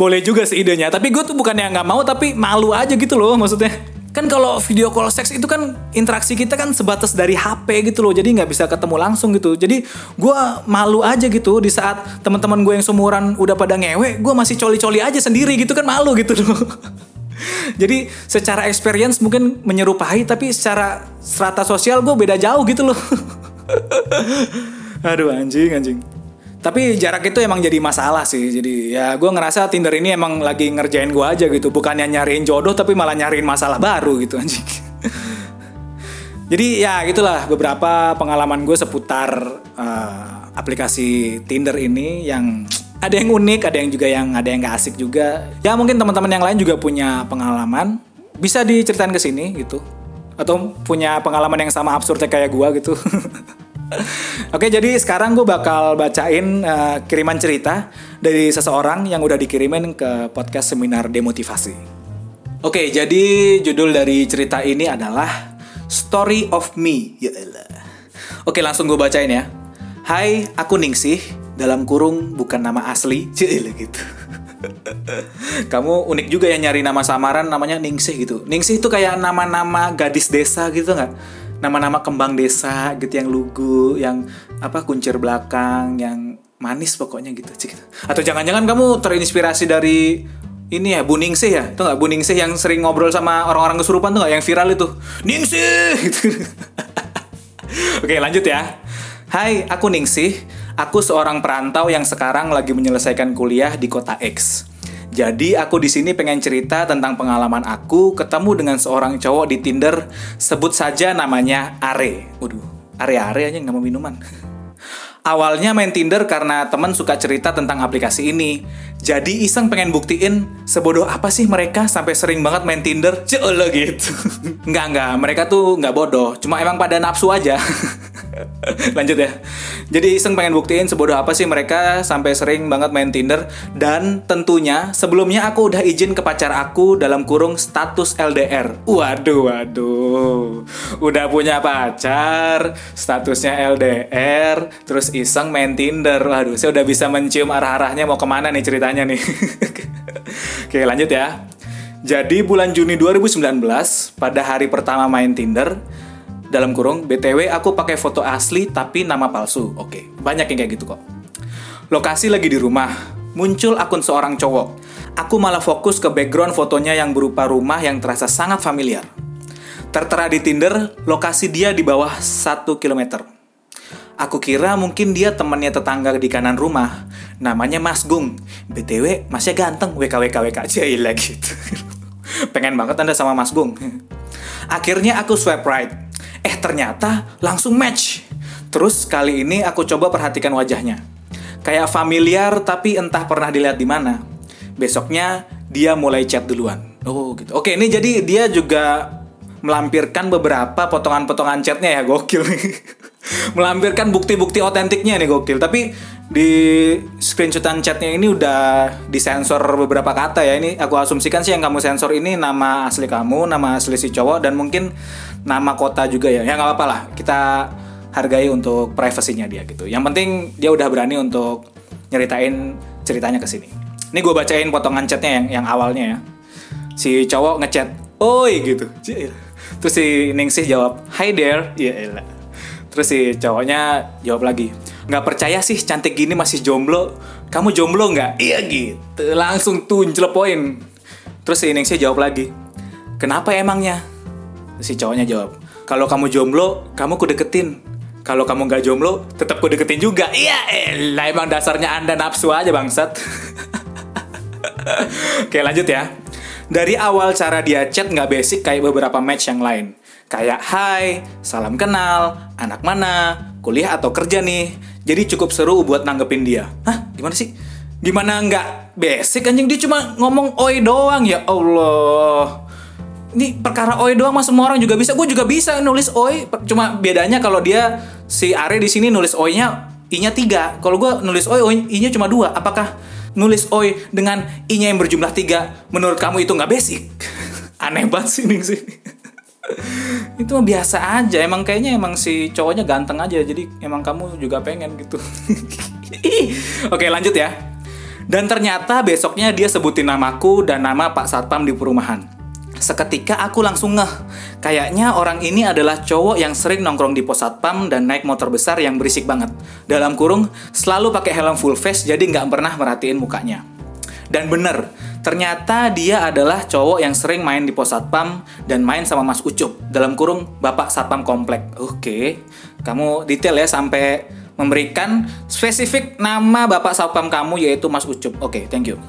boleh juga sih idenya. Tapi gue tuh bukan yang nggak mau tapi malu aja gitu loh maksudnya. Kan kalau video call seks itu kan interaksi kita kan sebatas dari HP gitu loh jadi nggak bisa ketemu langsung gitu. Jadi gue malu aja gitu di saat teman-teman gue yang seumuran udah pada ngewe gue masih coli-coli aja sendiri gitu kan malu gitu loh. Jadi secara experience mungkin menyerupai tapi secara strata sosial gue beda jauh gitu loh Aduh anjing anjing. Tapi jarak itu emang jadi masalah sih. Jadi ya gue ngerasa Tinder ini emang lagi ngerjain gue aja gitu. Bukannya nyariin jodoh tapi malah nyariin masalah baru gitu anjing. jadi ya gitulah beberapa pengalaman gue seputar uh, aplikasi Tinder ini yang ada yang unik, ada yang juga yang ada yang gak asik juga. Ya mungkin teman-teman yang lain juga punya pengalaman. Bisa diceritain ke sini gitu. Atau punya pengalaman yang sama absurdnya kayak gue gitu. Oke, jadi sekarang gue bakal bacain uh, kiriman cerita dari seseorang yang udah dikirimin ke podcast seminar demotivasi. Oke, jadi judul dari cerita ini adalah Story of Me. Ya Oke, langsung gue bacain ya. Hai, aku Ningsih. Dalam kurung bukan nama asli. Cile gitu. Kamu unik juga ya nyari nama samaran namanya Ningsih gitu. Ningsih itu kayak nama-nama gadis desa gitu nggak? Nama-nama kembang desa gitu yang lugu, yang apa kuncir belakang, yang manis pokoknya gitu. Atau jangan-jangan kamu terinspirasi dari ini ya Bu Ningsih ya? Tuh nggak Bu Ningsih yang sering ngobrol sama orang-orang kesurupan tuh nggak? Yang viral itu Ningsih! Gitu. oke lanjut ya. Hai aku Ningsih. Aku seorang perantau yang sekarang lagi menyelesaikan kuliah di kota X jadi aku di sini pengen cerita tentang pengalaman aku ketemu dengan seorang cowok di Tinder sebut saja namanya Are waduh Are Are aja nggak mau minuman Awalnya main Tinder karena temen suka cerita tentang aplikasi ini. Jadi iseng pengen buktiin sebodoh apa sih mereka sampai sering banget main Tinder. Celo gitu. Enggak, enggak. Mereka tuh nggak bodoh. Cuma emang pada nafsu aja. Lanjut ya. Jadi iseng pengen buktiin sebodoh apa sih mereka sampai sering banget main Tinder. Dan tentunya sebelumnya aku udah izin ke pacar aku dalam kurung status LDR. Waduh, waduh. Udah punya pacar, statusnya LDR, terus iseng main Tinder. Waduh, saya udah bisa mencium arah-arahnya mau ke mana nih ceritanya nih. Oke, lanjut ya. Jadi bulan Juni 2019, pada hari pertama main Tinder, dalam kurung, BTW aku pakai foto asli tapi nama palsu. Oke, banyak yang kayak gitu kok. Lokasi lagi di rumah, muncul akun seorang cowok. Aku malah fokus ke background fotonya yang berupa rumah yang terasa sangat familiar. Tertera di Tinder, lokasi dia di bawah 1 km. Aku kira mungkin dia temannya tetangga di kanan rumah. Namanya Mas Gung. BTW, masnya ganteng. WKWKWK aja gitu. Pengen banget anda sama Mas Gung. Akhirnya aku swipe right. Eh ternyata langsung match. Terus kali ini aku coba perhatikan wajahnya. Kayak familiar tapi entah pernah dilihat di mana. Besoknya dia mulai chat duluan. Oh gitu. Oke ini jadi dia juga melampirkan beberapa potongan-potongan chatnya ya gokil nih. melampirkan bukti-bukti otentiknya nih gokil. Tapi di screenshotan chatnya ini udah disensor beberapa kata ya. Ini aku asumsikan sih yang kamu sensor ini nama asli kamu, nama asli si cowok dan mungkin nama kota juga ya. Ya nggak apa-apa lah. Kita hargai untuk privasinya dia gitu. Yang penting dia udah berani untuk nyeritain ceritanya ke sini. Ini gue bacain potongan chatnya yang yang awalnya ya. Si cowok ngechat, "Oi" gitu. Terus si Ningsih jawab, "Hi there." Iya, elah. Terus si cowoknya jawab lagi, nggak percaya sih cantik gini masih jomblo. Kamu jomblo nggak? Iya gitu. Langsung tuh poin. Terus si Ningsih jawab lagi, kenapa emangnya? Si cowoknya jawab, kalau kamu jomblo, kamu ku deketin. Kalau kamu nggak jomblo, tetap ku deketin juga. Iya, elah emang dasarnya anda nafsu aja bangsat. Oke lanjut ya. Dari awal cara dia chat nggak basic kayak beberapa match yang lain. Kayak hai, salam kenal, anak mana, kuliah atau kerja nih. Jadi cukup seru buat nanggepin dia. Hah? Gimana sih? Gimana nggak basic anjing? Dia cuma ngomong oi doang ya Allah. Ini perkara oi doang mah semua orang juga bisa. Gue juga bisa nulis oi. Cuma bedanya kalau dia si Are di sini nulis oi-nya i-nya tiga. Kalau gue nulis oi, oi i-nya cuma dua. Apakah nulis oi dengan i-nya yang berjumlah tiga menurut kamu itu nggak basic? Aneh banget sih nih sih itu mah biasa aja emang kayaknya emang si cowoknya ganteng aja jadi emang kamu juga pengen gitu oke lanjut ya dan ternyata besoknya dia sebutin namaku dan nama Pak Satpam di perumahan Seketika aku langsung ngeh, kayaknya orang ini adalah cowok yang sering nongkrong di pos satpam dan naik motor besar yang berisik banget. Dalam kurung, selalu pakai helm full face jadi nggak pernah merhatiin mukanya. Dan bener, ternyata dia adalah cowok yang sering main di pos satpam dan main sama Mas Ucup. Dalam kurung, Bapak Satpam Komplek. Oke, kamu detail ya sampai memberikan spesifik nama Bapak Satpam kamu yaitu Mas Ucup. Oke, thank you.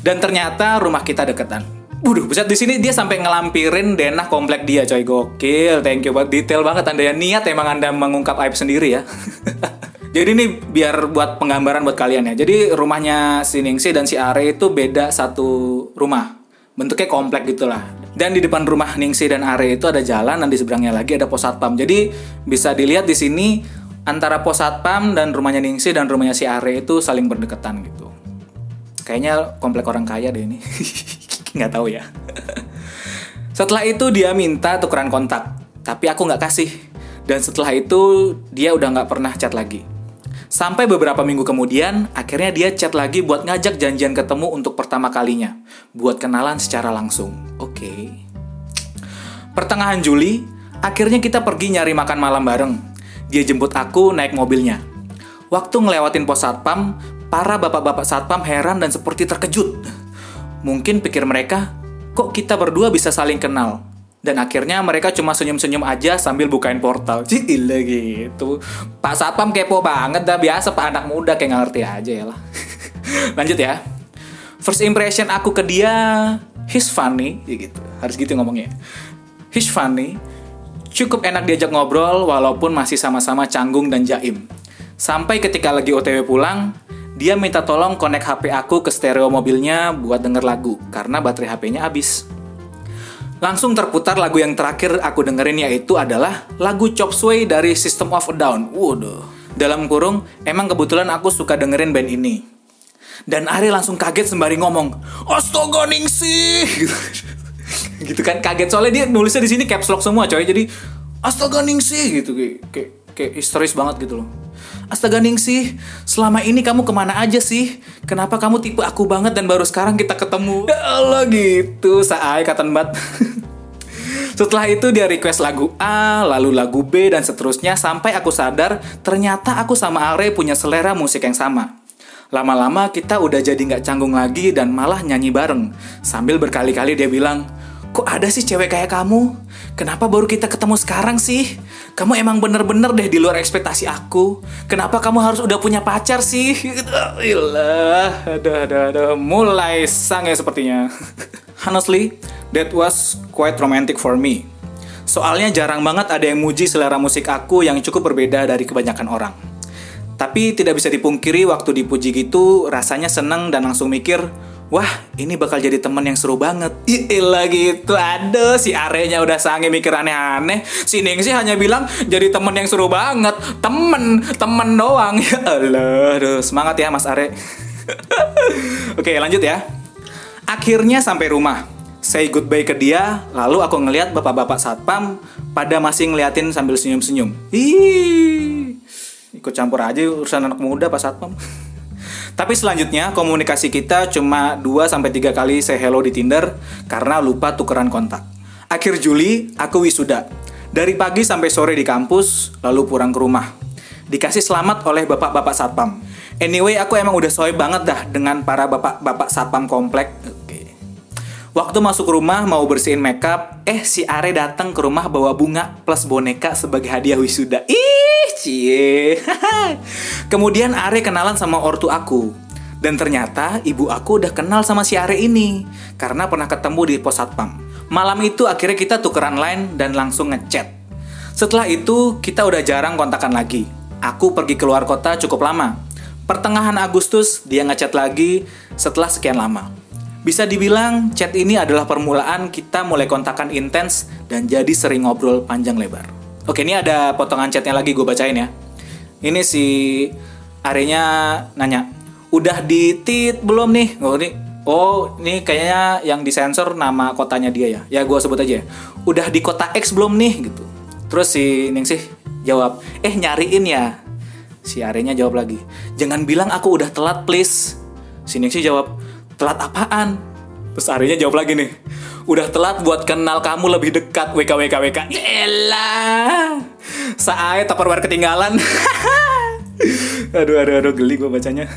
Dan ternyata rumah kita deketan. Waduh, buset di sini dia sampai ngelampirin denah komplek dia, coy. Gokil, thank you buat detail banget Anda ya. Niat emang Anda mengungkap aib sendiri ya. Jadi ini biar buat penggambaran buat kalian ya. Jadi rumahnya si Ningsi dan si Are itu beda satu rumah. Bentuknya komplek gitulah. Dan di depan rumah Ningsi dan Are itu ada jalan dan di seberangnya lagi ada pos satpam. Jadi bisa dilihat di sini antara pos satpam dan rumahnya Ningsi dan rumahnya si Are itu saling berdekatan gitu. Kayaknya komplek orang kaya deh ini. nggak tahu ya. Setelah itu dia minta tukeran kontak, tapi aku nggak kasih. Dan setelah itu dia udah nggak pernah chat lagi. Sampai beberapa minggu kemudian, akhirnya dia chat lagi buat ngajak janjian ketemu untuk pertama kalinya. Buat kenalan secara langsung. Oke. Okay. Pertengahan Juli, Akhirnya kita pergi nyari makan malam bareng. Dia jemput aku naik mobilnya. Waktu ngelewatin pos satpam, para bapak-bapak satpam heran dan seperti terkejut. Mungkin pikir mereka, kok kita berdua bisa saling kenal? Dan akhirnya mereka cuma senyum-senyum aja sambil bukain portal. Cile gitu. Pak Satpam kepo banget dah. Biasa pak anak muda kayak ngerti aja ya lah. Lanjut ya. First impression aku ke dia, he's funny. Ya gitu. Harus gitu ngomongnya. He's funny. Cukup enak diajak ngobrol walaupun masih sama-sama canggung dan jaim. Sampai ketika lagi OTW pulang, dia minta tolong connect HP aku ke stereo mobilnya buat denger lagu karena baterai HP-nya habis. Langsung terputar lagu yang terakhir aku dengerin yaitu adalah lagu Chop Suey dari System of a Down. Waduh. Dalam kurung, emang kebetulan aku suka dengerin band ini. Dan Ari langsung kaget sembari ngomong, Astaga Ningsih! gitu kan kaget soalnya dia nulisnya di sini caps lock semua coy. Jadi Astaga Ningsih gitu kayak kayak, kayak histeris banget gitu loh. Astaga Ningsih, selama ini kamu ke mana aja sih? Kenapa kamu tipe aku banget dan baru sekarang kita ketemu? Ya Allah gitu, saai kata Mbak. Setelah itu dia request lagu A, lalu lagu B, dan seterusnya sampai aku sadar ternyata aku sama Are punya selera musik yang sama. Lama-lama kita udah jadi nggak canggung lagi dan malah nyanyi bareng. Sambil berkali-kali dia bilang, kok ada sih cewek kayak kamu? Kenapa baru kita ketemu sekarang sih? Kamu emang bener-bener deh di luar ekspektasi aku. Kenapa kamu harus udah punya pacar sih? Ilah, ada, ada, ada. Mulai sang ya sepertinya. Honestly, that was quite romantic for me. Soalnya jarang banget ada yang muji selera musik aku yang cukup berbeda dari kebanyakan orang. Tapi tidak bisa dipungkiri waktu dipuji gitu rasanya seneng dan langsung mikir, wah ini bakal jadi temen yang seru banget. Iya gitu, aduh si Arenya udah sange mikir aneh-aneh. Si Ning sih hanya bilang jadi temen yang seru banget. Temen, temen doang. Ya Allah, aduh semangat ya Mas Are. Oke lanjut ya. Akhirnya sampai rumah. Say goodbye ke dia, lalu aku ngeliat bapak-bapak satpam pada masih ngeliatin sambil senyum-senyum. Ih, ikut campur aja urusan anak muda Pak Satpam. Tapi selanjutnya komunikasi kita cuma 2 sampai 3 kali say hello di Tinder karena lupa tukeran kontak. Akhir Juli aku wisuda. Dari pagi sampai sore di kampus, lalu pulang ke rumah. Dikasih selamat oleh bapak-bapak satpam. Anyway, aku emang udah soy banget dah dengan para bapak-bapak satpam komplek. Waktu masuk rumah mau bersihin makeup, eh si Are datang ke rumah bawa bunga plus boneka sebagai hadiah wisuda. Ih, cie. Kemudian Are kenalan sama ortu aku. Dan ternyata ibu aku udah kenal sama si Are ini karena pernah ketemu di pos satpam. Malam itu akhirnya kita tukeran line dan langsung ngechat. Setelah itu kita udah jarang kontakan lagi. Aku pergi keluar kota cukup lama. Pertengahan Agustus dia ngechat lagi setelah sekian lama. Bisa dibilang chat ini adalah permulaan kita mulai kontakan intens dan jadi sering ngobrol panjang lebar. Oke, ini ada potongan chatnya lagi gue bacain ya. Ini si Arenya nanya, udah di tit belum nih? Oh ini, oh ini kayaknya yang disensor nama kotanya dia ya. Ya gue sebut aja. ya. Udah di kota X belum nih? Gitu. Terus si Ningsih jawab, eh nyariin ya. Si Arenya jawab lagi, jangan bilang aku udah telat please. Si Ningsih jawab, telat apaan? Terus Arenya jawab lagi nih, udah telat buat kenal kamu lebih dekat WK WK WK. Elah, saat tupperware ketinggalan. aduh aduh aduh geli gue bacanya.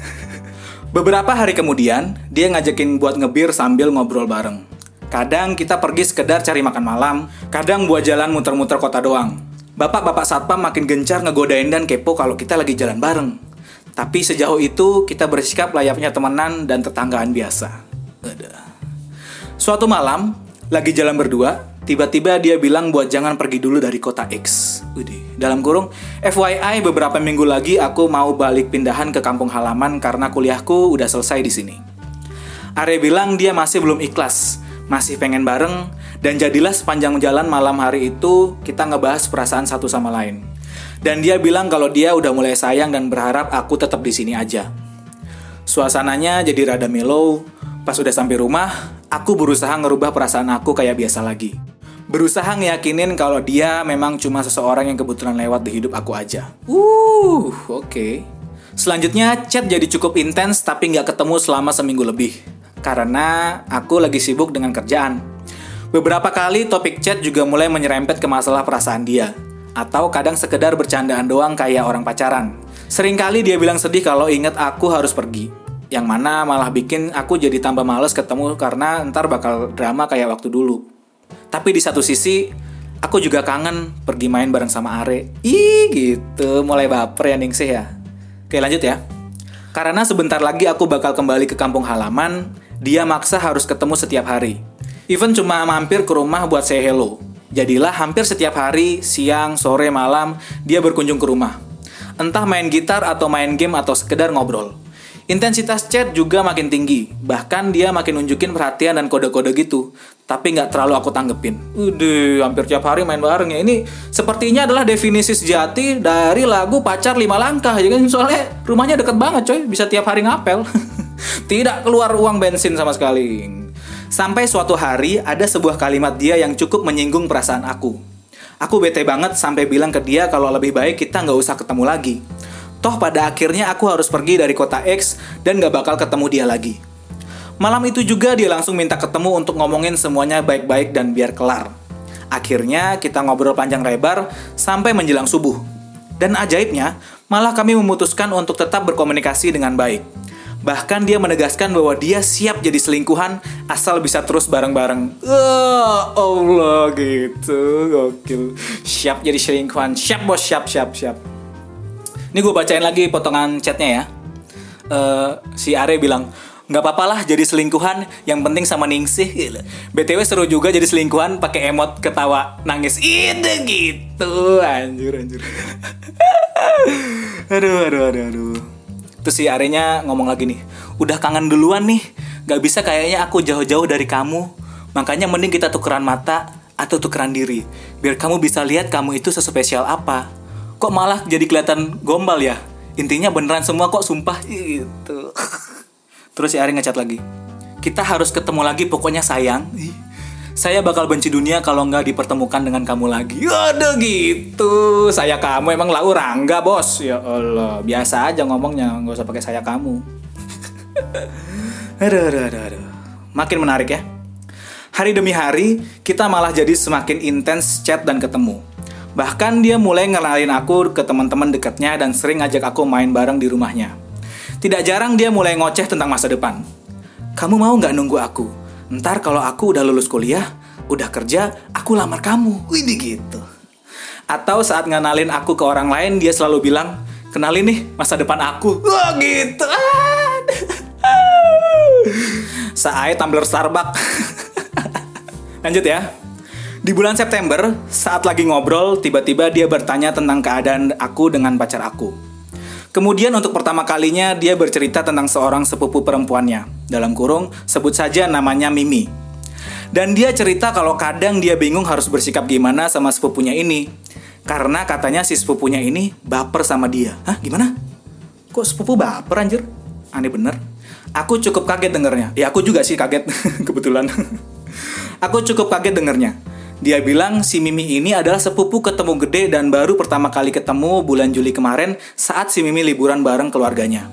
Beberapa hari kemudian, dia ngajakin buat ngebir sambil ngobrol bareng. Kadang kita pergi sekedar cari makan malam, kadang buat jalan muter-muter kota doang. Bapak-bapak satpam makin gencar ngegodain dan kepo kalau kita lagi jalan bareng. Tapi sejauh itu kita bersikap layaknya temenan dan tetanggaan biasa. Suatu malam, lagi jalan berdua, tiba-tiba dia bilang buat jangan pergi dulu dari kota X. Widih. Dalam kurung, FYI beberapa minggu lagi aku mau balik pindahan ke kampung halaman karena kuliahku udah selesai di sini. Are bilang dia masih belum ikhlas, masih pengen bareng, dan jadilah sepanjang jalan malam hari itu kita ngebahas perasaan satu sama lain. Dan dia bilang kalau dia udah mulai sayang dan berharap aku tetap di sini aja. Suasananya jadi rada mellow. Pas udah sampai rumah, aku berusaha ngerubah perasaan aku kayak biasa lagi. Berusaha ngeyakinin kalau dia memang cuma seseorang yang kebetulan lewat di hidup aku aja. Uh, oke. Selanjutnya, chat jadi cukup intens tapi nggak ketemu selama seminggu lebih. Karena aku lagi sibuk dengan kerjaan. Beberapa kali topik chat juga mulai menyerempet ke masalah perasaan dia. Atau kadang sekedar bercandaan doang kayak orang pacaran. Seringkali dia bilang sedih kalau inget aku harus pergi. Yang mana malah bikin aku jadi tambah males ketemu karena ntar bakal drama kayak waktu dulu. Tapi di satu sisi, aku juga kangen pergi main bareng sama Are. Ih gitu, mulai baper ya Ningsih ya. Oke lanjut ya. Karena sebentar lagi aku bakal kembali ke kampung halaman, dia maksa harus ketemu setiap hari. Even cuma mampir ke rumah buat say hello. Jadilah hampir setiap hari, siang, sore, malam, dia berkunjung ke rumah. Entah main gitar atau main game atau sekedar ngobrol. Intensitas chat juga makin tinggi, bahkan dia makin nunjukin perhatian dan kode-kode gitu. Tapi nggak terlalu aku tanggepin. Udah, hampir tiap hari main bareng ya. Ini sepertinya adalah definisi sejati dari lagu Pacar Lima Langkah. Ya kan? Soalnya rumahnya deket banget coy, bisa tiap hari ngapel. Tidak keluar uang bensin sama sekali. Sampai suatu hari ada sebuah kalimat dia yang cukup menyinggung perasaan aku. Aku bete banget sampai bilang ke dia kalau lebih baik kita nggak usah ketemu lagi. Toh pada akhirnya aku harus pergi dari kota X dan gak bakal ketemu dia lagi. Malam itu juga dia langsung minta ketemu untuk ngomongin semuanya baik-baik dan biar kelar. Akhirnya kita ngobrol panjang lebar sampai menjelang subuh. Dan ajaibnya, malah kami memutuskan untuk tetap berkomunikasi dengan baik. Bahkan dia menegaskan bahwa dia siap jadi selingkuhan asal bisa terus bareng-bareng. Oh, Allah gitu, gokil. Siap jadi selingkuhan, siap bos, siap, siap, siap. Ini gue bacain lagi potongan chatnya ya. Uh, si Are bilang, nggak apa-apa lah jadi selingkuhan, yang penting sama Ningsih. Gila. BTW seru juga jadi selingkuhan pakai emot ketawa nangis. Ide gitu, anjir anjir. aduh, aduh, aduh, aduh. Terus si Arenya ngomong lagi nih, udah kangen duluan nih, gak bisa kayaknya aku jauh-jauh dari kamu. Makanya mending kita tukeran mata atau tukeran diri, biar kamu bisa lihat kamu itu sespesial apa. Kok malah jadi kelihatan gombal ya? Intinya beneran semua kok sumpah itu. Terus si Ari ngecat lagi kita harus ketemu lagi pokoknya sayang saya bakal benci dunia kalau nggak dipertemukan dengan kamu lagi. Aduh gitu. Saya kamu emang lau rangga bos. Ya Allah Biasa aja ngomongnya nggak usah pakai saya kamu. Aduh, aduh, aduh, aduh. Makin menarik ya. Hari demi hari Kita malah jadi semakin intens chat dan ketemu. Bahkan dia mulai ngenalin aku ke teman-teman dekatnya dan sering ngajak aku main bareng di rumahnya. Tidak jarang dia mulai ngoceh tentang masa depan. Kamu mau nggak nunggu aku? Ntar kalau aku udah lulus kuliah, udah kerja, aku lamar kamu. Wih gitu. Atau saat ngenalin aku ke orang lain, dia selalu bilang, kenalin nih masa depan aku. Wah gitu. Saat tumbler Starbucks. Lanjut ya. Di bulan September, saat lagi ngobrol, tiba-tiba dia bertanya tentang keadaan aku dengan pacar aku. Kemudian untuk pertama kalinya dia bercerita tentang seorang sepupu perempuannya. Dalam kurung, sebut saja namanya Mimi. Dan dia cerita kalau kadang dia bingung harus bersikap gimana sama sepupunya ini. Karena katanya si sepupunya ini baper sama dia. Hah, gimana? Kok sepupu baper anjir? Aneh bener. Aku cukup kaget dengernya. Ya aku juga sih kaget, kebetulan. aku cukup kaget dengernya. Dia bilang si Mimi ini adalah sepupu ketemu gede dan baru pertama kali ketemu bulan Juli kemarin saat si Mimi liburan bareng keluarganya.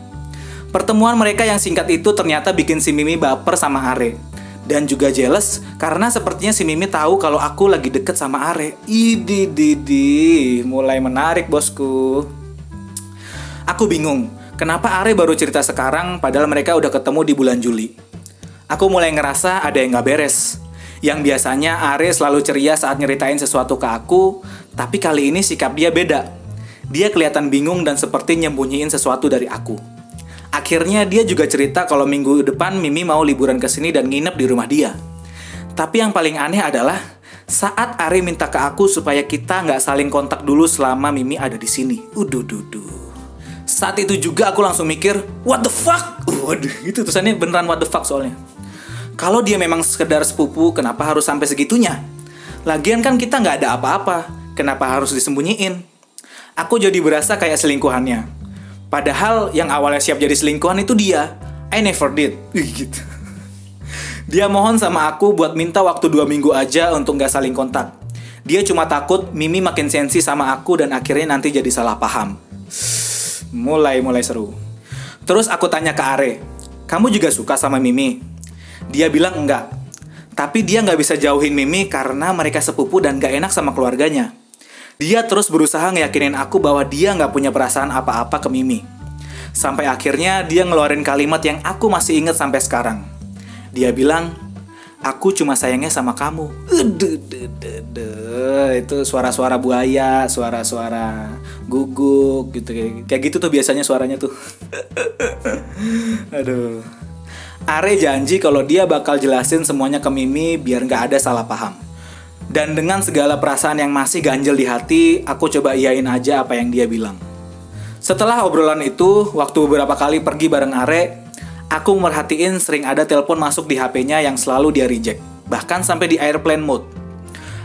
Pertemuan mereka yang singkat itu ternyata bikin si Mimi baper sama Are. Dan juga jealous karena sepertinya si Mimi tahu kalau aku lagi deket sama Are. Idi didi, mulai menarik bosku. Aku bingung, kenapa Are baru cerita sekarang padahal mereka udah ketemu di bulan Juli. Aku mulai ngerasa ada yang gak beres yang biasanya Are selalu ceria saat nyeritain sesuatu ke aku, tapi kali ini sikap dia beda. Dia kelihatan bingung dan seperti nyembunyiin sesuatu dari aku. Akhirnya dia juga cerita kalau minggu depan Mimi mau liburan ke sini dan nginep di rumah dia. Tapi yang paling aneh adalah saat Are minta ke aku supaya kita nggak saling kontak dulu selama Mimi ada di sini. Uduh, duh, Saat itu juga aku langsung mikir, what the fuck? Waduh, itu tulisannya beneran what the fuck soalnya. Kalau dia memang sekedar sepupu, kenapa harus sampai segitunya? Lagian kan kita nggak ada apa-apa, kenapa harus disembunyiin? Aku jadi berasa kayak selingkuhannya. Padahal yang awalnya siap jadi selingkuhan itu dia. I never did. gitu. Dia mohon sama aku buat minta waktu dua minggu aja untuk nggak saling kontak. Dia cuma takut Mimi makin sensi sama aku dan akhirnya nanti jadi salah paham. Mulai-mulai seru. Terus aku tanya ke Are, kamu juga suka sama Mimi? Dia bilang enggak. Tapi dia nggak bisa jauhin Mimi karena mereka sepupu dan gak enak sama keluarganya. Dia terus berusaha ngeyakinin aku bahwa dia nggak punya perasaan apa-apa ke Mimi. Sampai akhirnya dia ngeluarin kalimat yang aku masih inget sampai sekarang. Dia bilang, aku cuma sayangnya sama kamu. Itu suara-suara buaya, suara-suara guguk gitu kayak gitu tuh biasanya suaranya tuh. Aduh. Are janji kalau dia bakal jelasin semuanya ke Mimi biar nggak ada salah paham. Dan dengan segala perasaan yang masih ganjel di hati, aku coba iyain aja apa yang dia bilang. Setelah obrolan itu, waktu beberapa kali pergi bareng Are, aku merhatiin sering ada telepon masuk di HP-nya yang selalu dia reject, bahkan sampai di airplane mode.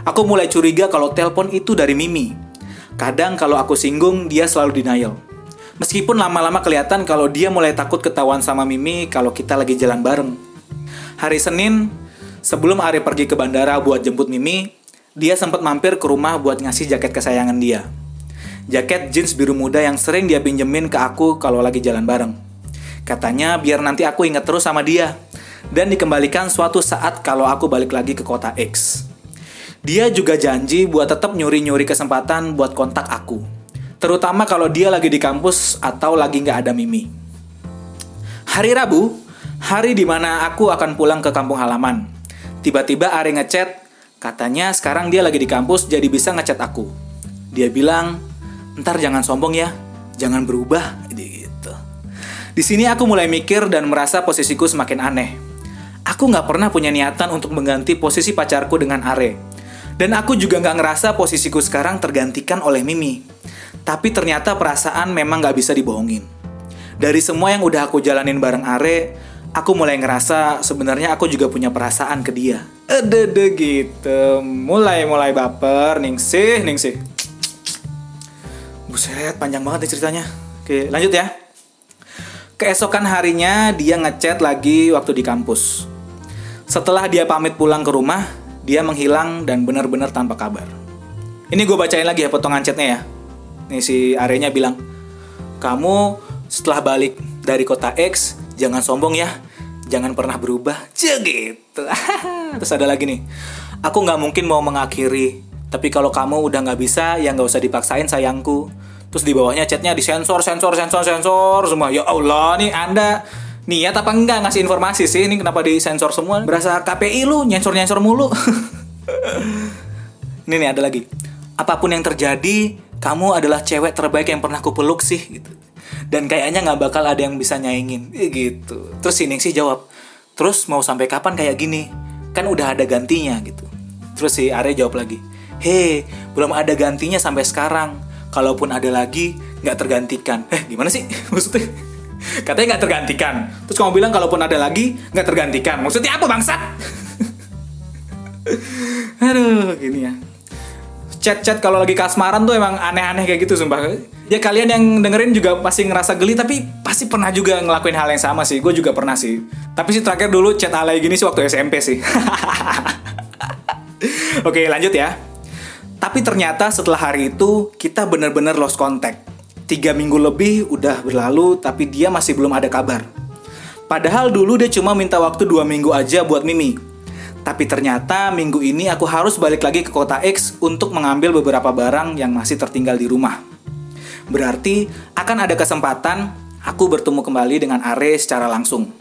Aku mulai curiga kalau telepon itu dari Mimi. Kadang kalau aku singgung, dia selalu denial. Meskipun lama-lama kelihatan kalau dia mulai takut ketahuan sama Mimi kalau kita lagi jalan bareng. Hari Senin, sebelum Ari pergi ke bandara buat jemput Mimi, dia sempat mampir ke rumah buat ngasih jaket kesayangan dia. Jaket jeans biru muda yang sering dia pinjemin ke aku kalau lagi jalan bareng. Katanya biar nanti aku inget terus sama dia. Dan dikembalikan suatu saat kalau aku balik lagi ke kota X. Dia juga janji buat tetap nyuri-nyuri kesempatan buat kontak aku Terutama kalau dia lagi di kampus atau lagi nggak ada Mimi. Hari Rabu, hari di mana aku akan pulang ke kampung halaman. Tiba-tiba Ari ngechat, katanya sekarang dia lagi di kampus jadi bisa ngechat aku. Dia bilang, ntar jangan sombong ya, jangan berubah, gitu. Di sini aku mulai mikir dan merasa posisiku semakin aneh. Aku nggak pernah punya niatan untuk mengganti posisi pacarku dengan Are. Dan aku juga nggak ngerasa posisiku sekarang tergantikan oleh Mimi. Tapi ternyata perasaan memang gak bisa dibohongin. Dari semua yang udah aku jalanin bareng Are, aku mulai ngerasa sebenarnya aku juga punya perasaan ke dia. Ede gitu, mulai-mulai baper, ningsih, ningsih. Buset, panjang banget nih ceritanya. Oke, lanjut ya. Keesokan harinya dia ngechat lagi waktu di kampus. Setelah dia pamit pulang ke rumah, dia menghilang dan benar-benar tanpa kabar. Ini gue bacain lagi ya potongan chatnya ya. Nih si Arenya bilang, kamu setelah balik dari kota X, jangan sombong ya. Jangan pernah berubah. Cie gitu. Terus ada lagi nih. Aku nggak mungkin mau mengakhiri. Tapi kalau kamu udah nggak bisa, ya nggak usah dipaksain sayangku. Terus di bawahnya chatnya disensor, sensor, sensor, sensor semua. Ya Allah, nih Anda niat apa enggak ngasih informasi sih? Ini kenapa disensor semua? Berasa KPI lu, nyensor-nyensor mulu. ini nih ada lagi. Apa pun yang terjadi, kamu adalah cewek terbaik yang pernah kupeluk sih gitu. Dan kayaknya nggak bakal ada yang bisa nyaingin. Gitu. Terus si sih jawab terus mau sampai kapan kayak gini? Kan udah ada gantinya gitu. Terus si Are jawab lagi hei belum ada gantinya sampai sekarang. Kalaupun ada lagi nggak tergantikan. Eh gimana sih? Maksudnya katanya nggak tergantikan terus kamu bilang kalaupun ada lagi nggak tergantikan maksudnya apa bangsat aduh gini ya chat-chat kalau lagi kasmaran tuh emang aneh-aneh kayak gitu sumpah. Ya kalian yang dengerin juga pasti ngerasa geli tapi pasti pernah juga ngelakuin hal yang sama sih. Gue juga pernah sih. Tapi sih terakhir dulu chat alay gini sih waktu SMP sih. Oke lanjut ya. Tapi ternyata setelah hari itu kita bener-bener lost contact. Tiga minggu lebih udah berlalu tapi dia masih belum ada kabar. Padahal dulu dia cuma minta waktu dua minggu aja buat Mimi. Tapi ternyata minggu ini aku harus balik lagi ke kota X untuk mengambil beberapa barang yang masih tertinggal di rumah. Berarti akan ada kesempatan aku bertemu kembali dengan Are secara langsung.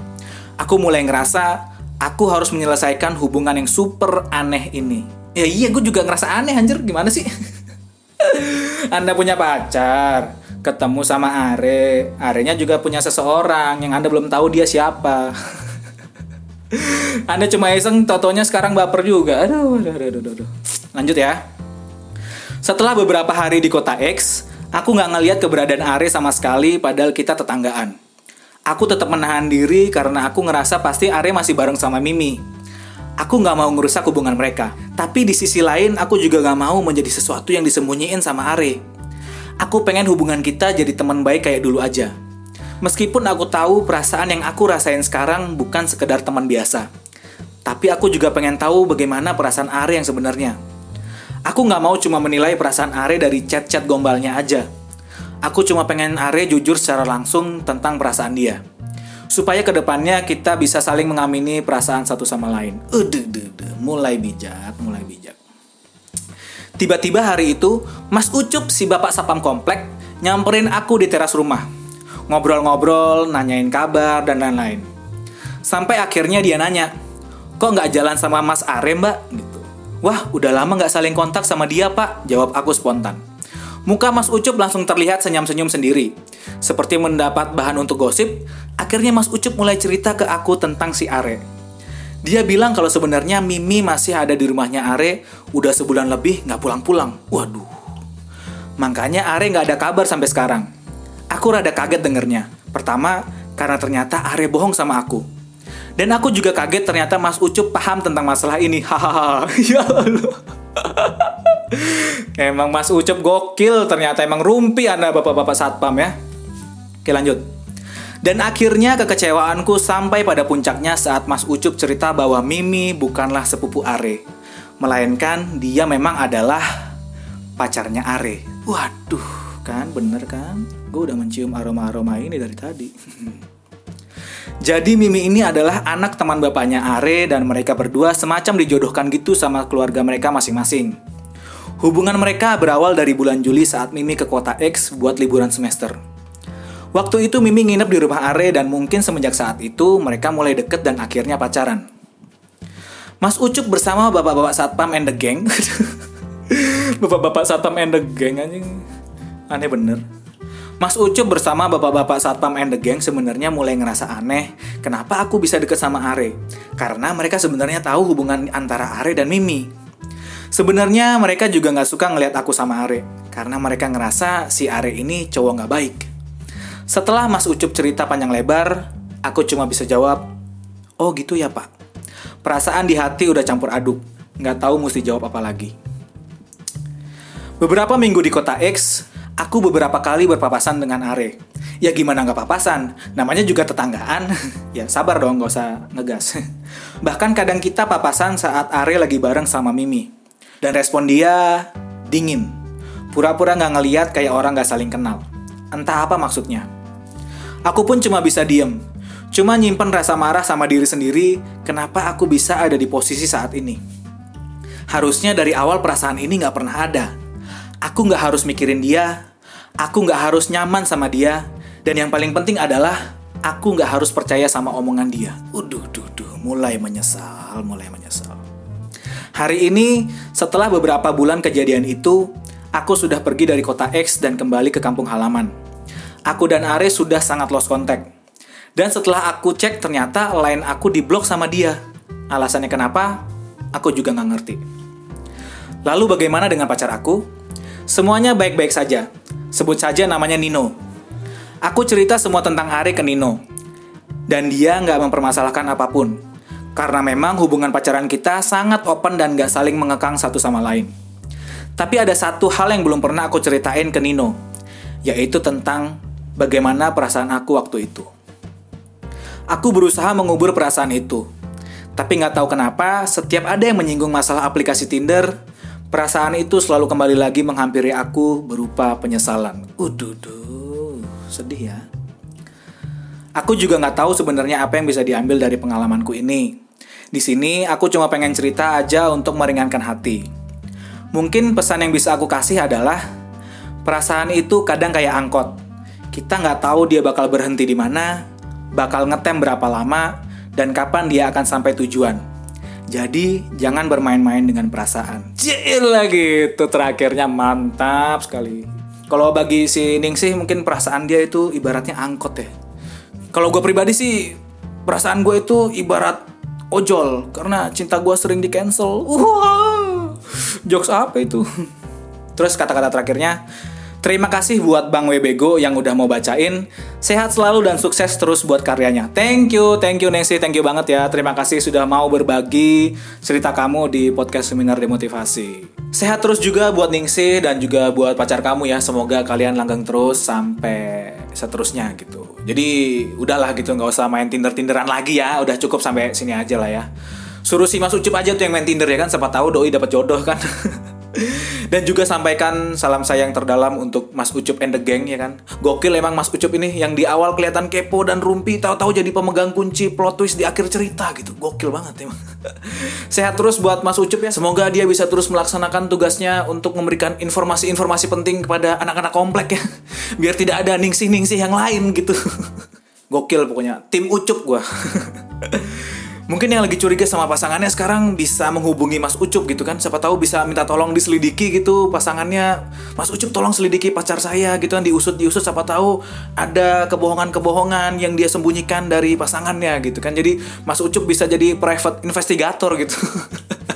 Aku mulai ngerasa aku harus menyelesaikan hubungan yang super aneh ini. Ya iya, gue juga ngerasa aneh anjir, gimana sih? anda punya pacar, ketemu sama Are, Arenya juga punya seseorang yang Anda belum tahu dia siapa. Anda cuma iseng, totonya sekarang baper juga. Aduh, aduh, aduh, aduh, aduh. Lanjut ya. Setelah beberapa hari di kota X, aku nggak ngeliat keberadaan Are sama sekali padahal kita tetanggaan. Aku tetap menahan diri karena aku ngerasa pasti Are masih bareng sama Mimi. Aku nggak mau ngerusak hubungan mereka. Tapi di sisi lain, aku juga nggak mau menjadi sesuatu yang disembunyiin sama Are. Aku pengen hubungan kita jadi teman baik kayak dulu aja. Meskipun aku tahu perasaan yang aku rasain sekarang bukan sekedar teman biasa. Tapi aku juga pengen tahu bagaimana perasaan Are yang sebenarnya. Aku nggak mau cuma menilai perasaan Are dari chat-chat gombalnya aja. Aku cuma pengen Are jujur secara langsung tentang perasaan dia. supaya ke depannya kita bisa saling mengamini perasaan satu sama lain. Udah, mulai bijak, mulai bijak. Tiba-tiba hari itu, Mas Ucup si bapak sapam komplek nyamperin aku di teras rumah. Ngobrol-ngobrol, nanyain kabar, dan lain-lain. Sampai akhirnya dia nanya, kok nggak jalan sama Mas Are mbak? Gitu. Wah, udah lama nggak saling kontak sama dia pak, jawab aku spontan. Muka Mas Ucup langsung terlihat senyum-senyum sendiri. Seperti mendapat bahan untuk gosip, akhirnya Mas Ucup mulai cerita ke aku tentang si Are. Dia bilang kalau sebenarnya Mimi masih ada di rumahnya Are, udah sebulan lebih nggak pulang-pulang. Waduh. Makanya Are nggak ada kabar sampai sekarang. Aku rada kaget dengernya. Pertama, karena ternyata Are bohong sama aku. Dan aku juga kaget ternyata Mas Ucup paham tentang masalah ini. Hahaha. ya Allah. emang Mas Ucup gokil ternyata emang rumpi Anda bapak-bapak satpam ya. Oke lanjut. Dan akhirnya kekecewaanku sampai pada puncaknya saat Mas Ucup cerita bahwa Mimi bukanlah sepupu Are. Melainkan dia memang adalah pacarnya Are. Waduh, kan bener kan? Gue udah mencium aroma-aroma ini dari tadi. Jadi Mimi ini adalah anak teman bapaknya Are dan mereka berdua semacam dijodohkan gitu sama keluarga mereka masing-masing. Hubungan mereka berawal dari bulan Juli saat Mimi ke kota X buat liburan semester. Waktu itu Mimi nginep di rumah Are dan mungkin semenjak saat itu mereka mulai deket dan akhirnya pacaran. Mas Ucup bersama bapak-bapak satpam and the gang. bapak-bapak satpam and the gang anjing. Aneh bener. Mas Ucup bersama bapak-bapak satpam and the gang sebenarnya mulai ngerasa aneh kenapa aku bisa deket sama Are. Karena mereka sebenarnya tahu hubungan antara Are dan Mimi. Sebenarnya mereka juga nggak suka ngelihat aku sama Are, karena mereka ngerasa si Are ini cowok nggak baik. Setelah Mas Ucup cerita panjang lebar, aku cuma bisa jawab, oh gitu ya pak. Perasaan di hati udah campur aduk, nggak tahu mesti jawab apa lagi. Beberapa minggu di kota X, Aku beberapa kali berpapasan dengan Are. Ya gimana nggak papasan? Namanya juga tetanggaan. ya sabar dong, nggak usah ngegas. Bahkan kadang kita papasan saat Are lagi bareng sama Mimi. Dan respon dia dingin. Pura-pura nggak ngeliat kayak orang nggak saling kenal. Entah apa maksudnya. Aku pun cuma bisa diem. Cuma nyimpen rasa marah sama diri sendiri, kenapa aku bisa ada di posisi saat ini. Harusnya dari awal perasaan ini nggak pernah ada Aku nggak harus mikirin dia, aku nggak harus nyaman sama dia, dan yang paling penting adalah aku nggak harus percaya sama omongan dia. Uduh, duh, duh, mulai menyesal, mulai menyesal. Hari ini, setelah beberapa bulan kejadian itu, aku sudah pergi dari kota X dan kembali ke kampung halaman. Aku dan Ares sudah sangat lost contact. Dan setelah aku cek, ternyata line aku diblok sama dia. Alasannya kenapa? Aku juga nggak ngerti. Lalu bagaimana dengan pacar aku? Semuanya baik-baik saja. Sebut saja namanya Nino. Aku cerita semua tentang Are ke Nino. Dan dia nggak mempermasalahkan apa pun. Karena memang hubungan pacaran kita sangat open dan nggak saling mengekang satu sama lain. Tapi ada satu hal yang belum pernah aku ceritain ke Nino. Yaitu tentang bagaimana perasaan aku waktu itu. Aku berusaha mengubur perasaan itu. Tapi nggak tahu kenapa, setiap ada yang menyinggung masalah aplikasi Tinder, Perasaan itu selalu kembali lagi menghampiri aku berupa penyesalan. Uduh, sedih ya. Aku juga nggak tahu sebenarnya apa yang bisa diambil dari pengalamanku ini. Di sini aku cuma pengen cerita aja untuk meringankan hati. Mungkin pesan yang bisa aku kasih adalah perasaan itu kadang kayak angkot. Kita nggak tahu dia bakal berhenti di mana, bakal ngetem berapa lama, dan kapan dia akan sampai tujuan. Jadi jangan bermain-main dengan perasaan. lagi itu terakhirnya mantap sekali. Kalau bagi si Ning sih mungkin perasaan dia itu ibaratnya angkot ya. Kalau gue pribadi sih perasaan gue itu ibarat ojol karena cinta gue sering di cancel. Wah, jokes apa itu? Terus kata-kata terakhirnya, Terima kasih buat Bang Webego yang udah mau bacain. Sehat selalu dan sukses terus buat karyanya. Thank you, thank you Nancy, thank you banget ya. Terima kasih sudah mau berbagi cerita kamu di podcast Seminar Demotivasi. Sehat terus juga buat Ningsih dan juga buat pacar kamu ya. Semoga kalian langgeng terus sampai seterusnya gitu. Jadi udahlah gitu nggak usah main Tinder-Tinderan lagi ya. Udah cukup sampai sini aja lah ya. Suruh si Mas Ucup aja tuh yang main Tinder ya kan. Siapa tahu doi dapat jodoh kan. Dan juga sampaikan salam sayang terdalam untuk Mas Ucup and the Gang ya kan. Gokil emang Mas Ucup ini yang di awal kelihatan kepo dan rumpi, tahu-tahu jadi pemegang kunci plot twist di akhir cerita gitu. Gokil banget emang. Sehat terus buat Mas Ucup ya. Semoga dia bisa terus melaksanakan tugasnya untuk memberikan informasi-informasi penting kepada anak-anak komplek ya. Biar tidak ada ningsih-ningsih yang lain gitu. Gokil pokoknya. Tim Ucup gua. Mungkin yang lagi curiga sama pasangannya sekarang bisa menghubungi Mas Ucup gitu kan. Siapa tahu bisa minta tolong diselidiki gitu pasangannya. Mas Ucup tolong selidiki pacar saya gitu kan diusut diusut siapa tahu ada kebohongan-kebohongan yang dia sembunyikan dari pasangannya gitu kan. Jadi Mas Ucup bisa jadi private investigator gitu.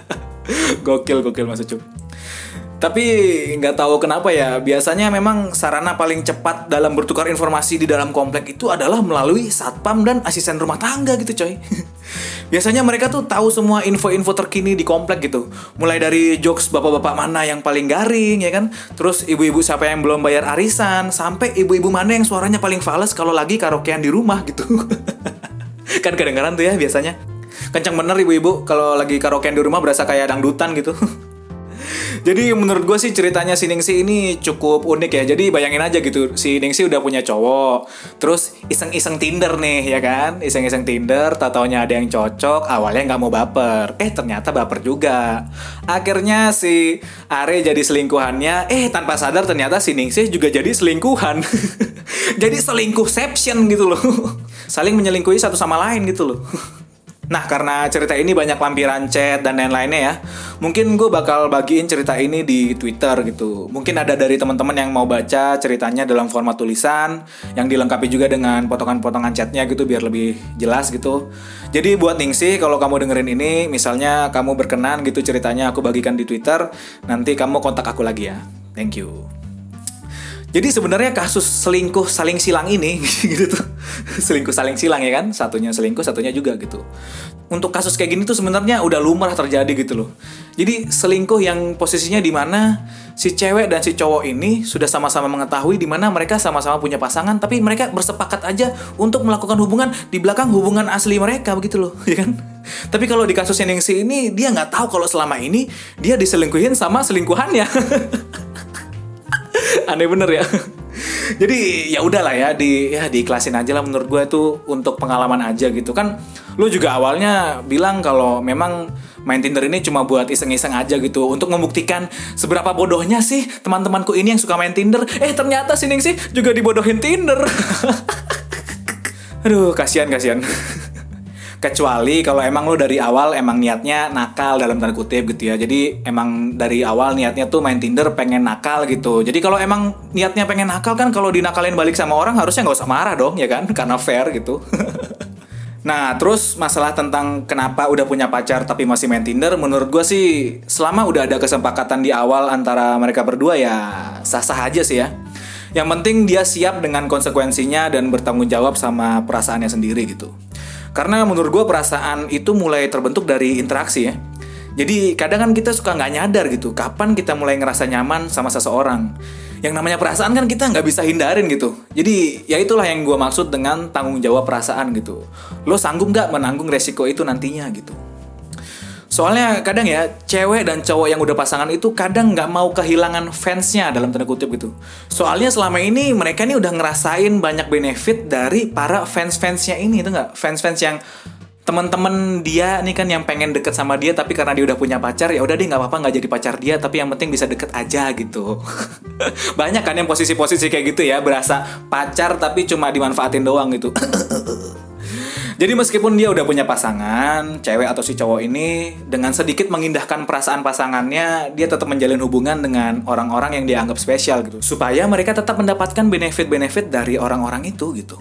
gokil gokil Mas Ucup. Tapi nggak tahu kenapa ya, biasanya memang sarana paling cepat dalam bertukar informasi di dalam komplek itu adalah melalui satpam dan asisten rumah tangga gitu coy. biasanya mereka tuh tahu semua info-info terkini di komplek gitu. Mulai dari jokes bapak-bapak mana yang paling garing ya kan, terus ibu-ibu siapa yang belum bayar arisan, sampai ibu-ibu mana yang suaranya paling fals kalau lagi karaokean di rumah gitu. kan kedengaran tuh ya biasanya. Kencang bener ibu-ibu kalau lagi karaokean di rumah berasa kayak dangdutan gitu. Jadi menurut gue sih ceritanya si Ningsi ini cukup unik ya. Jadi bayangin aja gitu, si Ningsi udah punya cowok, terus iseng-iseng Tinder nih ya kan, iseng-iseng Tinder, tak taunya ada yang cocok, awalnya nggak mau baper, eh ternyata baper juga. Akhirnya si Are jadi selingkuhannya, eh tanpa sadar ternyata si Ningsi juga jadi selingkuhan. jadi selingkuhception gitu loh. Saling menyelingkuhi satu sama lain gitu loh. Nah, karena cerita ini banyak lampiran chat dan lain-lainnya ya, mungkin gue bakal bagiin cerita ini di Twitter gitu. Mungkin ada dari teman-teman yang mau baca ceritanya dalam format tulisan, yang dilengkapi juga dengan potongan-potongan chatnya gitu biar lebih jelas gitu. Jadi buat Ningsih, kalau kamu dengerin ini, misalnya kamu berkenan gitu ceritanya aku bagikan di Twitter, nanti kamu kontak aku lagi ya. Thank you. Jadi sebenarnya kasus selingkuh saling silang ini gitu tuh. selingkuh saling silang ya kan? Satunya selingkuh, satunya juga gitu. Untuk kasus kayak gini tuh sebenarnya udah lumrah terjadi gitu loh. Jadi selingkuh yang posisinya di mana si cewek dan si cowok ini sudah sama-sama mengetahui di mana mereka sama-sama punya pasangan tapi mereka bersepakat aja untuk melakukan hubungan di belakang hubungan asli mereka begitu loh, ya kan? Tapi kalau di kasus Ningsi ini dia nggak tahu kalau selama ini dia diselingkuhin sama selingkuhannya. aneh bener ya. Jadi ya udahlah ya di ya diiklasin aja lah menurut gue itu untuk pengalaman aja gitu. Kan lu juga awalnya bilang kalau memang main Tinder ini cuma buat iseng-iseng aja gitu untuk membuktikan seberapa bodohnya sih teman-temanku ini yang suka main Tinder. Eh ternyata sini sih juga dibodohin Tinder. Aduh kasihan kasihan kecuali kalau emang lo dari awal emang niatnya nakal dalam tanda kutip gitu ya jadi emang dari awal niatnya tuh main Tinder pengen nakal gitu jadi kalau emang niatnya pengen nakal kan kalau dinakalin balik sama orang harusnya nggak usah marah dong ya kan karena fair gitu Nah, terus masalah tentang kenapa udah punya pacar tapi masih main Tinder, menurut gue sih selama udah ada kesepakatan di awal antara mereka berdua ya sah-sah aja sih ya. Yang penting dia siap dengan konsekuensinya dan bertanggung jawab sama perasaannya sendiri gitu. Karena menurut gue perasaan itu mulai terbentuk dari interaksi ya. Jadi kadang kan kita suka nggak nyadar gitu, kapan kita mulai ngerasa nyaman sama seseorang. Yang namanya perasaan kan kita nggak bisa hindarin gitu. Jadi ya itulah yang gue maksud dengan tanggung jawab perasaan gitu. Lo sanggup nggak menanggung resiko itu nantinya gitu. Soalnya kadang ya cewek dan cowok yang udah pasangan itu kadang nggak mau kehilangan fansnya dalam tanda kutip gitu. Soalnya selama ini mereka ini udah ngerasain banyak benefit dari para fans-fansnya ini itu nggak? Fans-fans yang teman-teman dia nih kan yang pengen deket sama dia tapi karena dia udah punya pacar ya udah deh nggak apa-apa nggak jadi pacar dia tapi yang penting bisa deket aja gitu. Banyak kan yang posisi-posisi kayak gitu ya berasa pacar tapi cuma dimanfaatin doang gitu Jadi meskipun dia udah punya pasangan, cewek atau si cowok ini dengan sedikit mengindahkan perasaan pasangannya, dia tetap menjalin hubungan dengan orang-orang yang dianggap spesial gitu. Supaya mereka tetap mendapatkan benefit-benefit dari orang-orang itu gitu.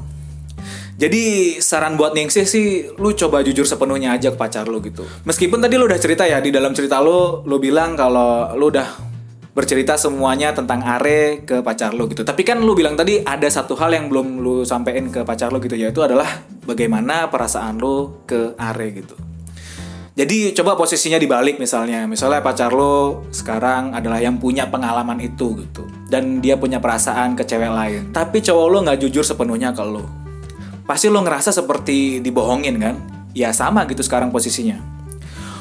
Jadi saran buat Ningsih sih lu coba jujur sepenuhnya aja ke pacar lu gitu. Meskipun tadi lu udah cerita ya di dalam cerita lu lu bilang kalau lu udah bercerita semuanya tentang Are ke pacar lo gitu. Tapi kan lu bilang tadi ada satu hal yang belum lu sampein ke pacar lo gitu yaitu adalah bagaimana perasaan lo ke Are gitu. Jadi coba posisinya dibalik misalnya. Misalnya pacar lo sekarang adalah yang punya pengalaman itu gitu. Dan dia punya perasaan ke cewek lain. Tapi cowok lo nggak jujur sepenuhnya ke lo. Pasti lo ngerasa seperti dibohongin kan? Ya sama gitu sekarang posisinya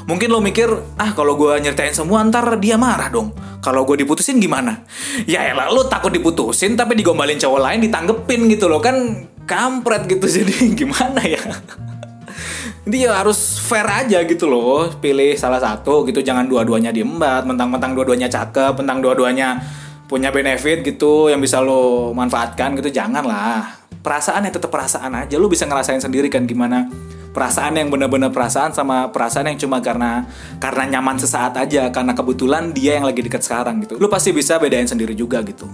Mungkin lo mikir, ah kalau gue nyeritain semua ntar dia marah dong. Kalau gue diputusin gimana? Ya elah lo takut diputusin tapi digombalin cowok lain ditanggepin gitu loh kan kampret gitu jadi gimana ya? Jadi ya harus fair aja gitu loh, pilih salah satu gitu, jangan dua-duanya diembat, mentang-mentang dua-duanya cakep, mentang dua-duanya punya benefit gitu yang bisa lo manfaatkan gitu, jangan lah. Perasaan ya tetap perasaan aja, lo bisa ngerasain sendiri kan gimana perasaan yang bener-bener perasaan sama perasaan yang cuma karena karena nyaman sesaat aja karena kebetulan dia yang lagi deket sekarang gitu. Lu pasti bisa bedain sendiri juga gitu.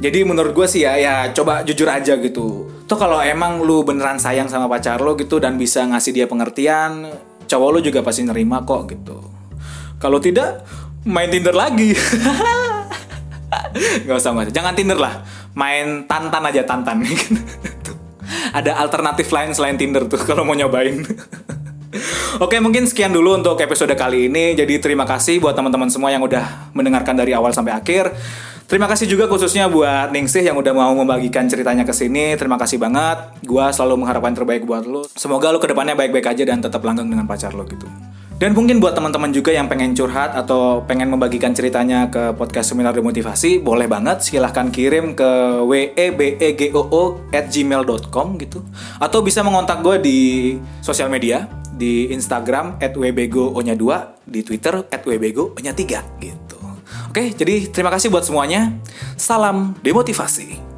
Jadi menurut gue sih ya ya coba jujur aja gitu. Tuh kalau emang lu beneran sayang sama pacar lo gitu dan bisa ngasih dia pengertian cowok lu juga pasti nerima kok gitu. Kalau tidak main Tinder lagi. Nggak usah nggak usah. Jangan Tinder lah. Main tantan aja tantan ada alternatif lain selain Tinder tuh kalau mau nyobain. Oke, mungkin sekian dulu untuk episode kali ini. Jadi terima kasih buat teman-teman semua yang udah mendengarkan dari awal sampai akhir. Terima kasih juga khususnya buat Ningsih yang udah mau membagikan ceritanya ke sini. Terima kasih banget. Gua selalu mengharapkan terbaik buat lo. Semoga lo ke depannya baik-baik aja dan tetap langgeng dengan pacar lo gitu. Dan mungkin buat teman-teman juga yang pengen curhat atau pengen membagikan ceritanya ke podcast seminar demotivasi, boleh banget silahkan kirim ke webegoo at gmail.com gitu. Atau bisa mengontak gue di sosial media, di Instagram at wbgo-nya 2, di Twitter at wbgo-nya 3 gitu. Oke, jadi terima kasih buat semuanya. Salam demotivasi.